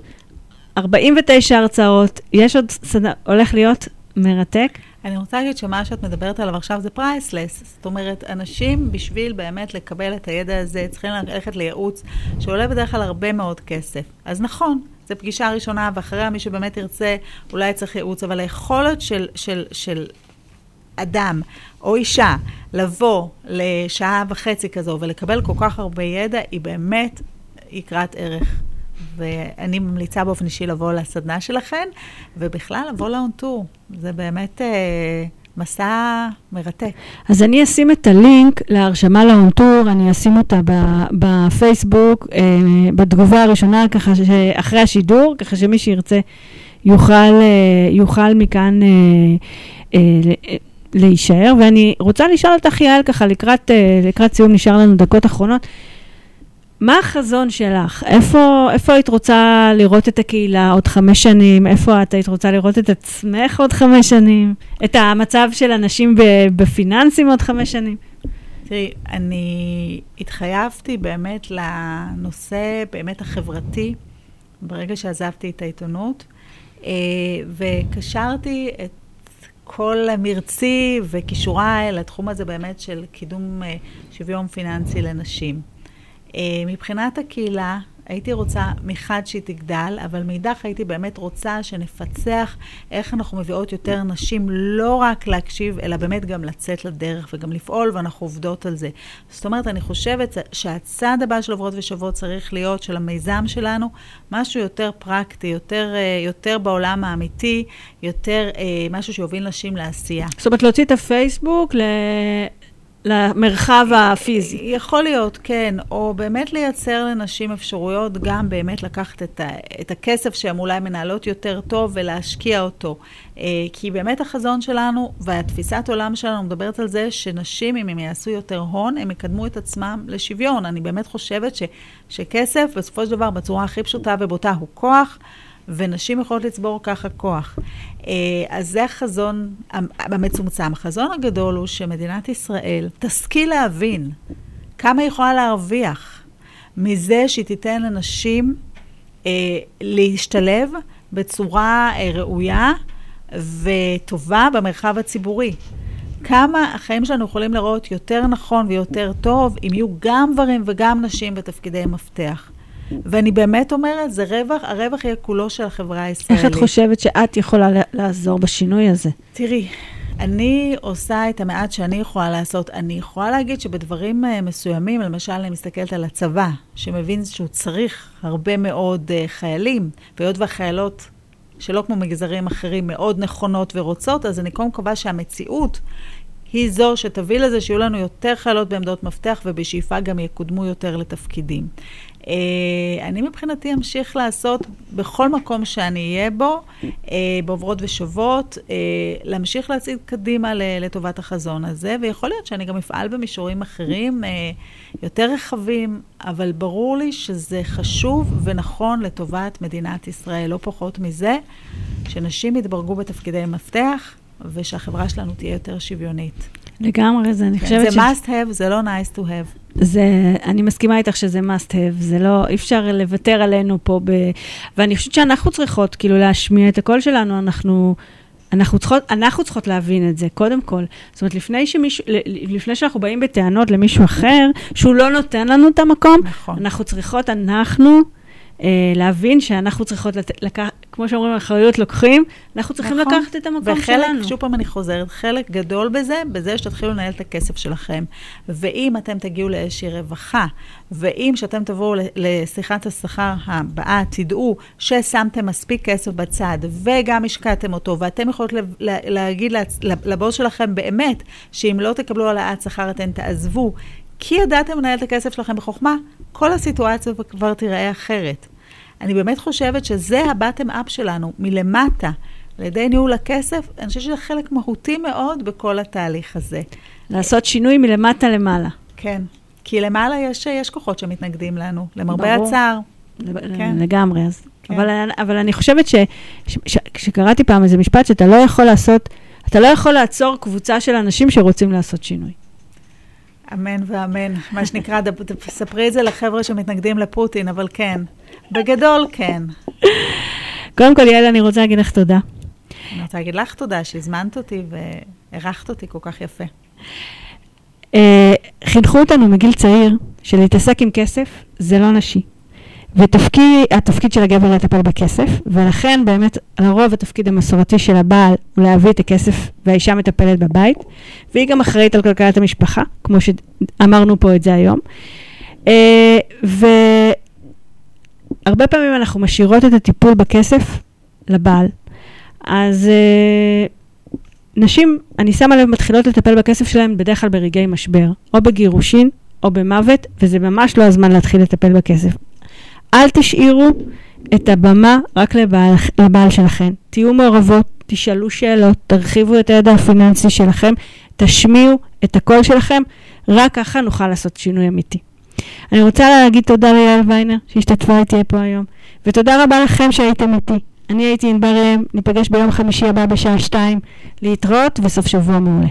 49 הרצאות, יש עוד סדנה, הולך להיות מרתק. אני רוצה להגיד שמה שאת מדברת עליו עכשיו זה פרייסלס. זאת אומרת, אנשים בשביל באמת לקבל את הידע הזה צריכים ללכת לייעוץ שעולה בדרך כלל הרבה מאוד כסף. אז נכון, זו פגישה ראשונה, ואחריה מי שבאמת ירצה אולי צריך ייעוץ, אבל היכולת של, של, של אדם או אישה לבוא לשעה וחצי כזו ולקבל כל כך הרבה ידע, היא באמת יקרת ערך. ואני ממליצה באופן אישי לבוא לסדנה שלכן, ובכלל לבוא לאונטור. זה באמת אה, מסע מרתק. אז אני אשים את הלינק להרשמה לאונטור, אני אשים אותה בפייסבוק, אה, בתגובה הראשונה, ככה שאחרי השידור, ככה שמי שירצה יוכל, אה, יוכל מכאן... אה, אה, להישאר, ואני רוצה לשאול אותך, יעל, ככה לקראת, uh, לקראת סיום, נשאר לנו דקות אחרונות. מה החזון שלך? איפה, איפה היית רוצה לראות את הקהילה עוד חמש שנים? איפה את היית רוצה לראות את עצמך עוד חמש שנים? את המצב של אנשים בפיננסים עוד חמש שנים? תראי, אני התחייבתי באמת לנושא באמת החברתי ברגע שעזבתי את העיתונות, אה, וקשרתי את כל מרצי וכישוריי לתחום הזה באמת של קידום אה, שוויון פיננסי לנשים. אה, מבחינת הקהילה, הייתי רוצה מחד שהיא תגדל, אבל מאידך הייתי באמת רוצה שנפצח איך אנחנו מביאות יותר נשים לא רק להקשיב, אלא באמת גם לצאת לדרך וגם לפעול, ואנחנו עובדות על זה. זאת אומרת, אני חושבת שהצעד הבא של עוברות ושוות צריך להיות, של המיזם שלנו, משהו יותר פרקטי, יותר, אה, יותר בעולם האמיתי, יותר אה, משהו שיוביל נשים לעשייה. זאת אומרת, להוציא את הפייסבוק ל... למרחב הפיזי. יכול להיות, כן. או באמת לייצר לנשים אפשרויות גם באמת לקחת את, ה, את הכסף שהן אולי מנהלות יותר טוב ולהשקיע אותו. אה, כי באמת החזון שלנו והתפיסת עולם שלנו מדברת על זה שנשים, אם הם יעשו יותר הון, הם יקדמו את עצמם לשוויון. אני באמת חושבת ש, שכסף, בסופו של דבר, בצורה הכי פשוטה ובוטה, הוא כוח. ונשים יכולות לצבור ככה כוח. אה, אז זה החזון המצומצם. החזון הגדול הוא שמדינת ישראל תשכיל להבין כמה היא יכולה להרוויח מזה שהיא תיתן לנשים אה, להשתלב בצורה אה, ראויה וטובה במרחב הציבורי. כמה החיים שלנו יכולים לראות יותר נכון ויותר טוב אם יהיו גם גברים וגם נשים בתפקידי מפתח. ואני באמת אומרת, זה רווח, הרווח יהיה כולו של החברה איך הישראלית. את חושבת שאת יכולה לה- לעזור בשינוי הזה? תראי, אני עושה את המעט שאני יכולה לעשות. אני יכולה להגיד שבדברים אה, מסוימים, למשל, אני מסתכלת על הצבא, שמבין שהוא צריך הרבה מאוד אה, חיילים, והיות והחיילות, שלא כמו מגזרים אחרים, מאוד נכונות ורוצות, אז אני קודם מקווה שהמציאות היא זו שתביא לזה שיהיו לנו יותר חיילות בעמדות מפתח, ובשאיפה גם יקודמו יותר לתפקידים. אה, אני מבחינתי אמשיך לעשות בכל מקום שאני אהיה בו, אה, בעוברות ושוות, אה, להמשיך להצעיד קדימה לטובת החזון הזה, ויכול להיות שאני גם אפעל במישורים אחרים, יותר רחבים, אבל ברור לי שזה חשוב ונכון לטובת מדינת ישראל, לא פחות מזה, שנשים יתברגו בתפקידי מפתח. ושהחברה שלנו תהיה יותר שוויונית. לגמרי, זה, אני כן, חושבת זה ש... must have, זה לא nice to have. זה, אני מסכימה איתך שזה must have, זה לא, אי אפשר לוותר עלינו פה, ב, ואני חושבת שאנחנו צריכות כאילו להשמיע את הקול שלנו, אנחנו, אנחנו, צריכות, אנחנו צריכות להבין את זה, קודם כל. זאת אומרת, לפני, שמישהו, לפני שאנחנו באים בטענות למישהו אחר, שהוא לא נותן לנו את המקום, נכון. אנחנו צריכות, אנחנו, אה, להבין שאנחנו צריכות, לת, לקח, כמו שאומרים, אחריות לוקחים, אנחנו צריכים נכון. לקחת את המקום וחלק, שלנו. שוב פעם אני חוזרת, חלק גדול בזה, בזה שתתחילו לנהל את הכסף שלכם. ואם אתם תגיעו לאיזושהי רווחה, ואם שאתם תבואו לשיחת השכר הבאה, תדעו ששמתם מספיק כסף בצד, וגם השקעתם אותו, ואתם יכולות להגיד לבוס שלכם באמת, שאם לא תקבלו העלאת שכר אתם תעזבו, כי ידעתם לנהל את הכסף שלכם בחוכמה, כל הסיטואציה כבר תיראה אחרת. אני באמת חושבת שזה הבטם אפ שלנו, מלמטה, על ידי ניהול הכסף, אני חושבת שזה חלק מהותי מאוד בכל התהליך הזה. לעשות שינוי מלמטה למעלה. כן. כי למעלה יש, יש כוחות שמתנגדים לנו, למרבה ברור. הצער. כן. לגמרי. אז. כן. אבל, אבל אני חושבת ש, ש, ש, שקראתי פעם איזה משפט שאתה לא יכול לעשות, אתה לא יכול לעצור קבוצה של אנשים שרוצים לעשות שינוי. אמן ואמן. מה שנקרא, ספרי את זה לחבר'ה שמתנגדים לפוטין, אבל כן. בגדול, כן. קודם כל, יעל, אני רוצה להגיד לך תודה. אני רוצה להגיד לך תודה שהזמנת אותי ואירחת אותי כל כך יפה. אה, חינכו אותנו מגיל צעיר שלהתעסק עם כסף זה לא נשי. והתפקיד של הגבר לטפל בכסף, ולכן באמת לרוב התפקיד המסורתי של הבעל הוא להביא את הכסף והאישה מטפלת בבית, והיא גם אחראית על כלכלת המשפחה, כמו שאמרנו פה את זה היום. אה, והרבה פעמים אנחנו משאירות את הטיפול בכסף לבעל. אז אה, נשים, אני שמה לב, מתחילות לטפל בכסף שלהן בדרך כלל ברגעי משבר, או בגירושין או במוות, וזה ממש לא הזמן להתחיל לטפל בכסף. אל תשאירו את הבמה רק לבעל, לבעל שלכם. תהיו מעורבות, תשאלו שאלות, תרחיבו את הידע הפיננסי שלכם, תשמיעו את הקול שלכם, רק ככה נוכל לעשות שינוי אמיתי. אני רוצה להגיד תודה ליעל ויינר שהשתתפה איתי פה היום, ותודה רבה לכם שהייתם איתי. אני הייתי ענבר ראם, ניפגש ביום חמישי הבא בשעה שתיים, להתראות וסוף שבוע מעולה.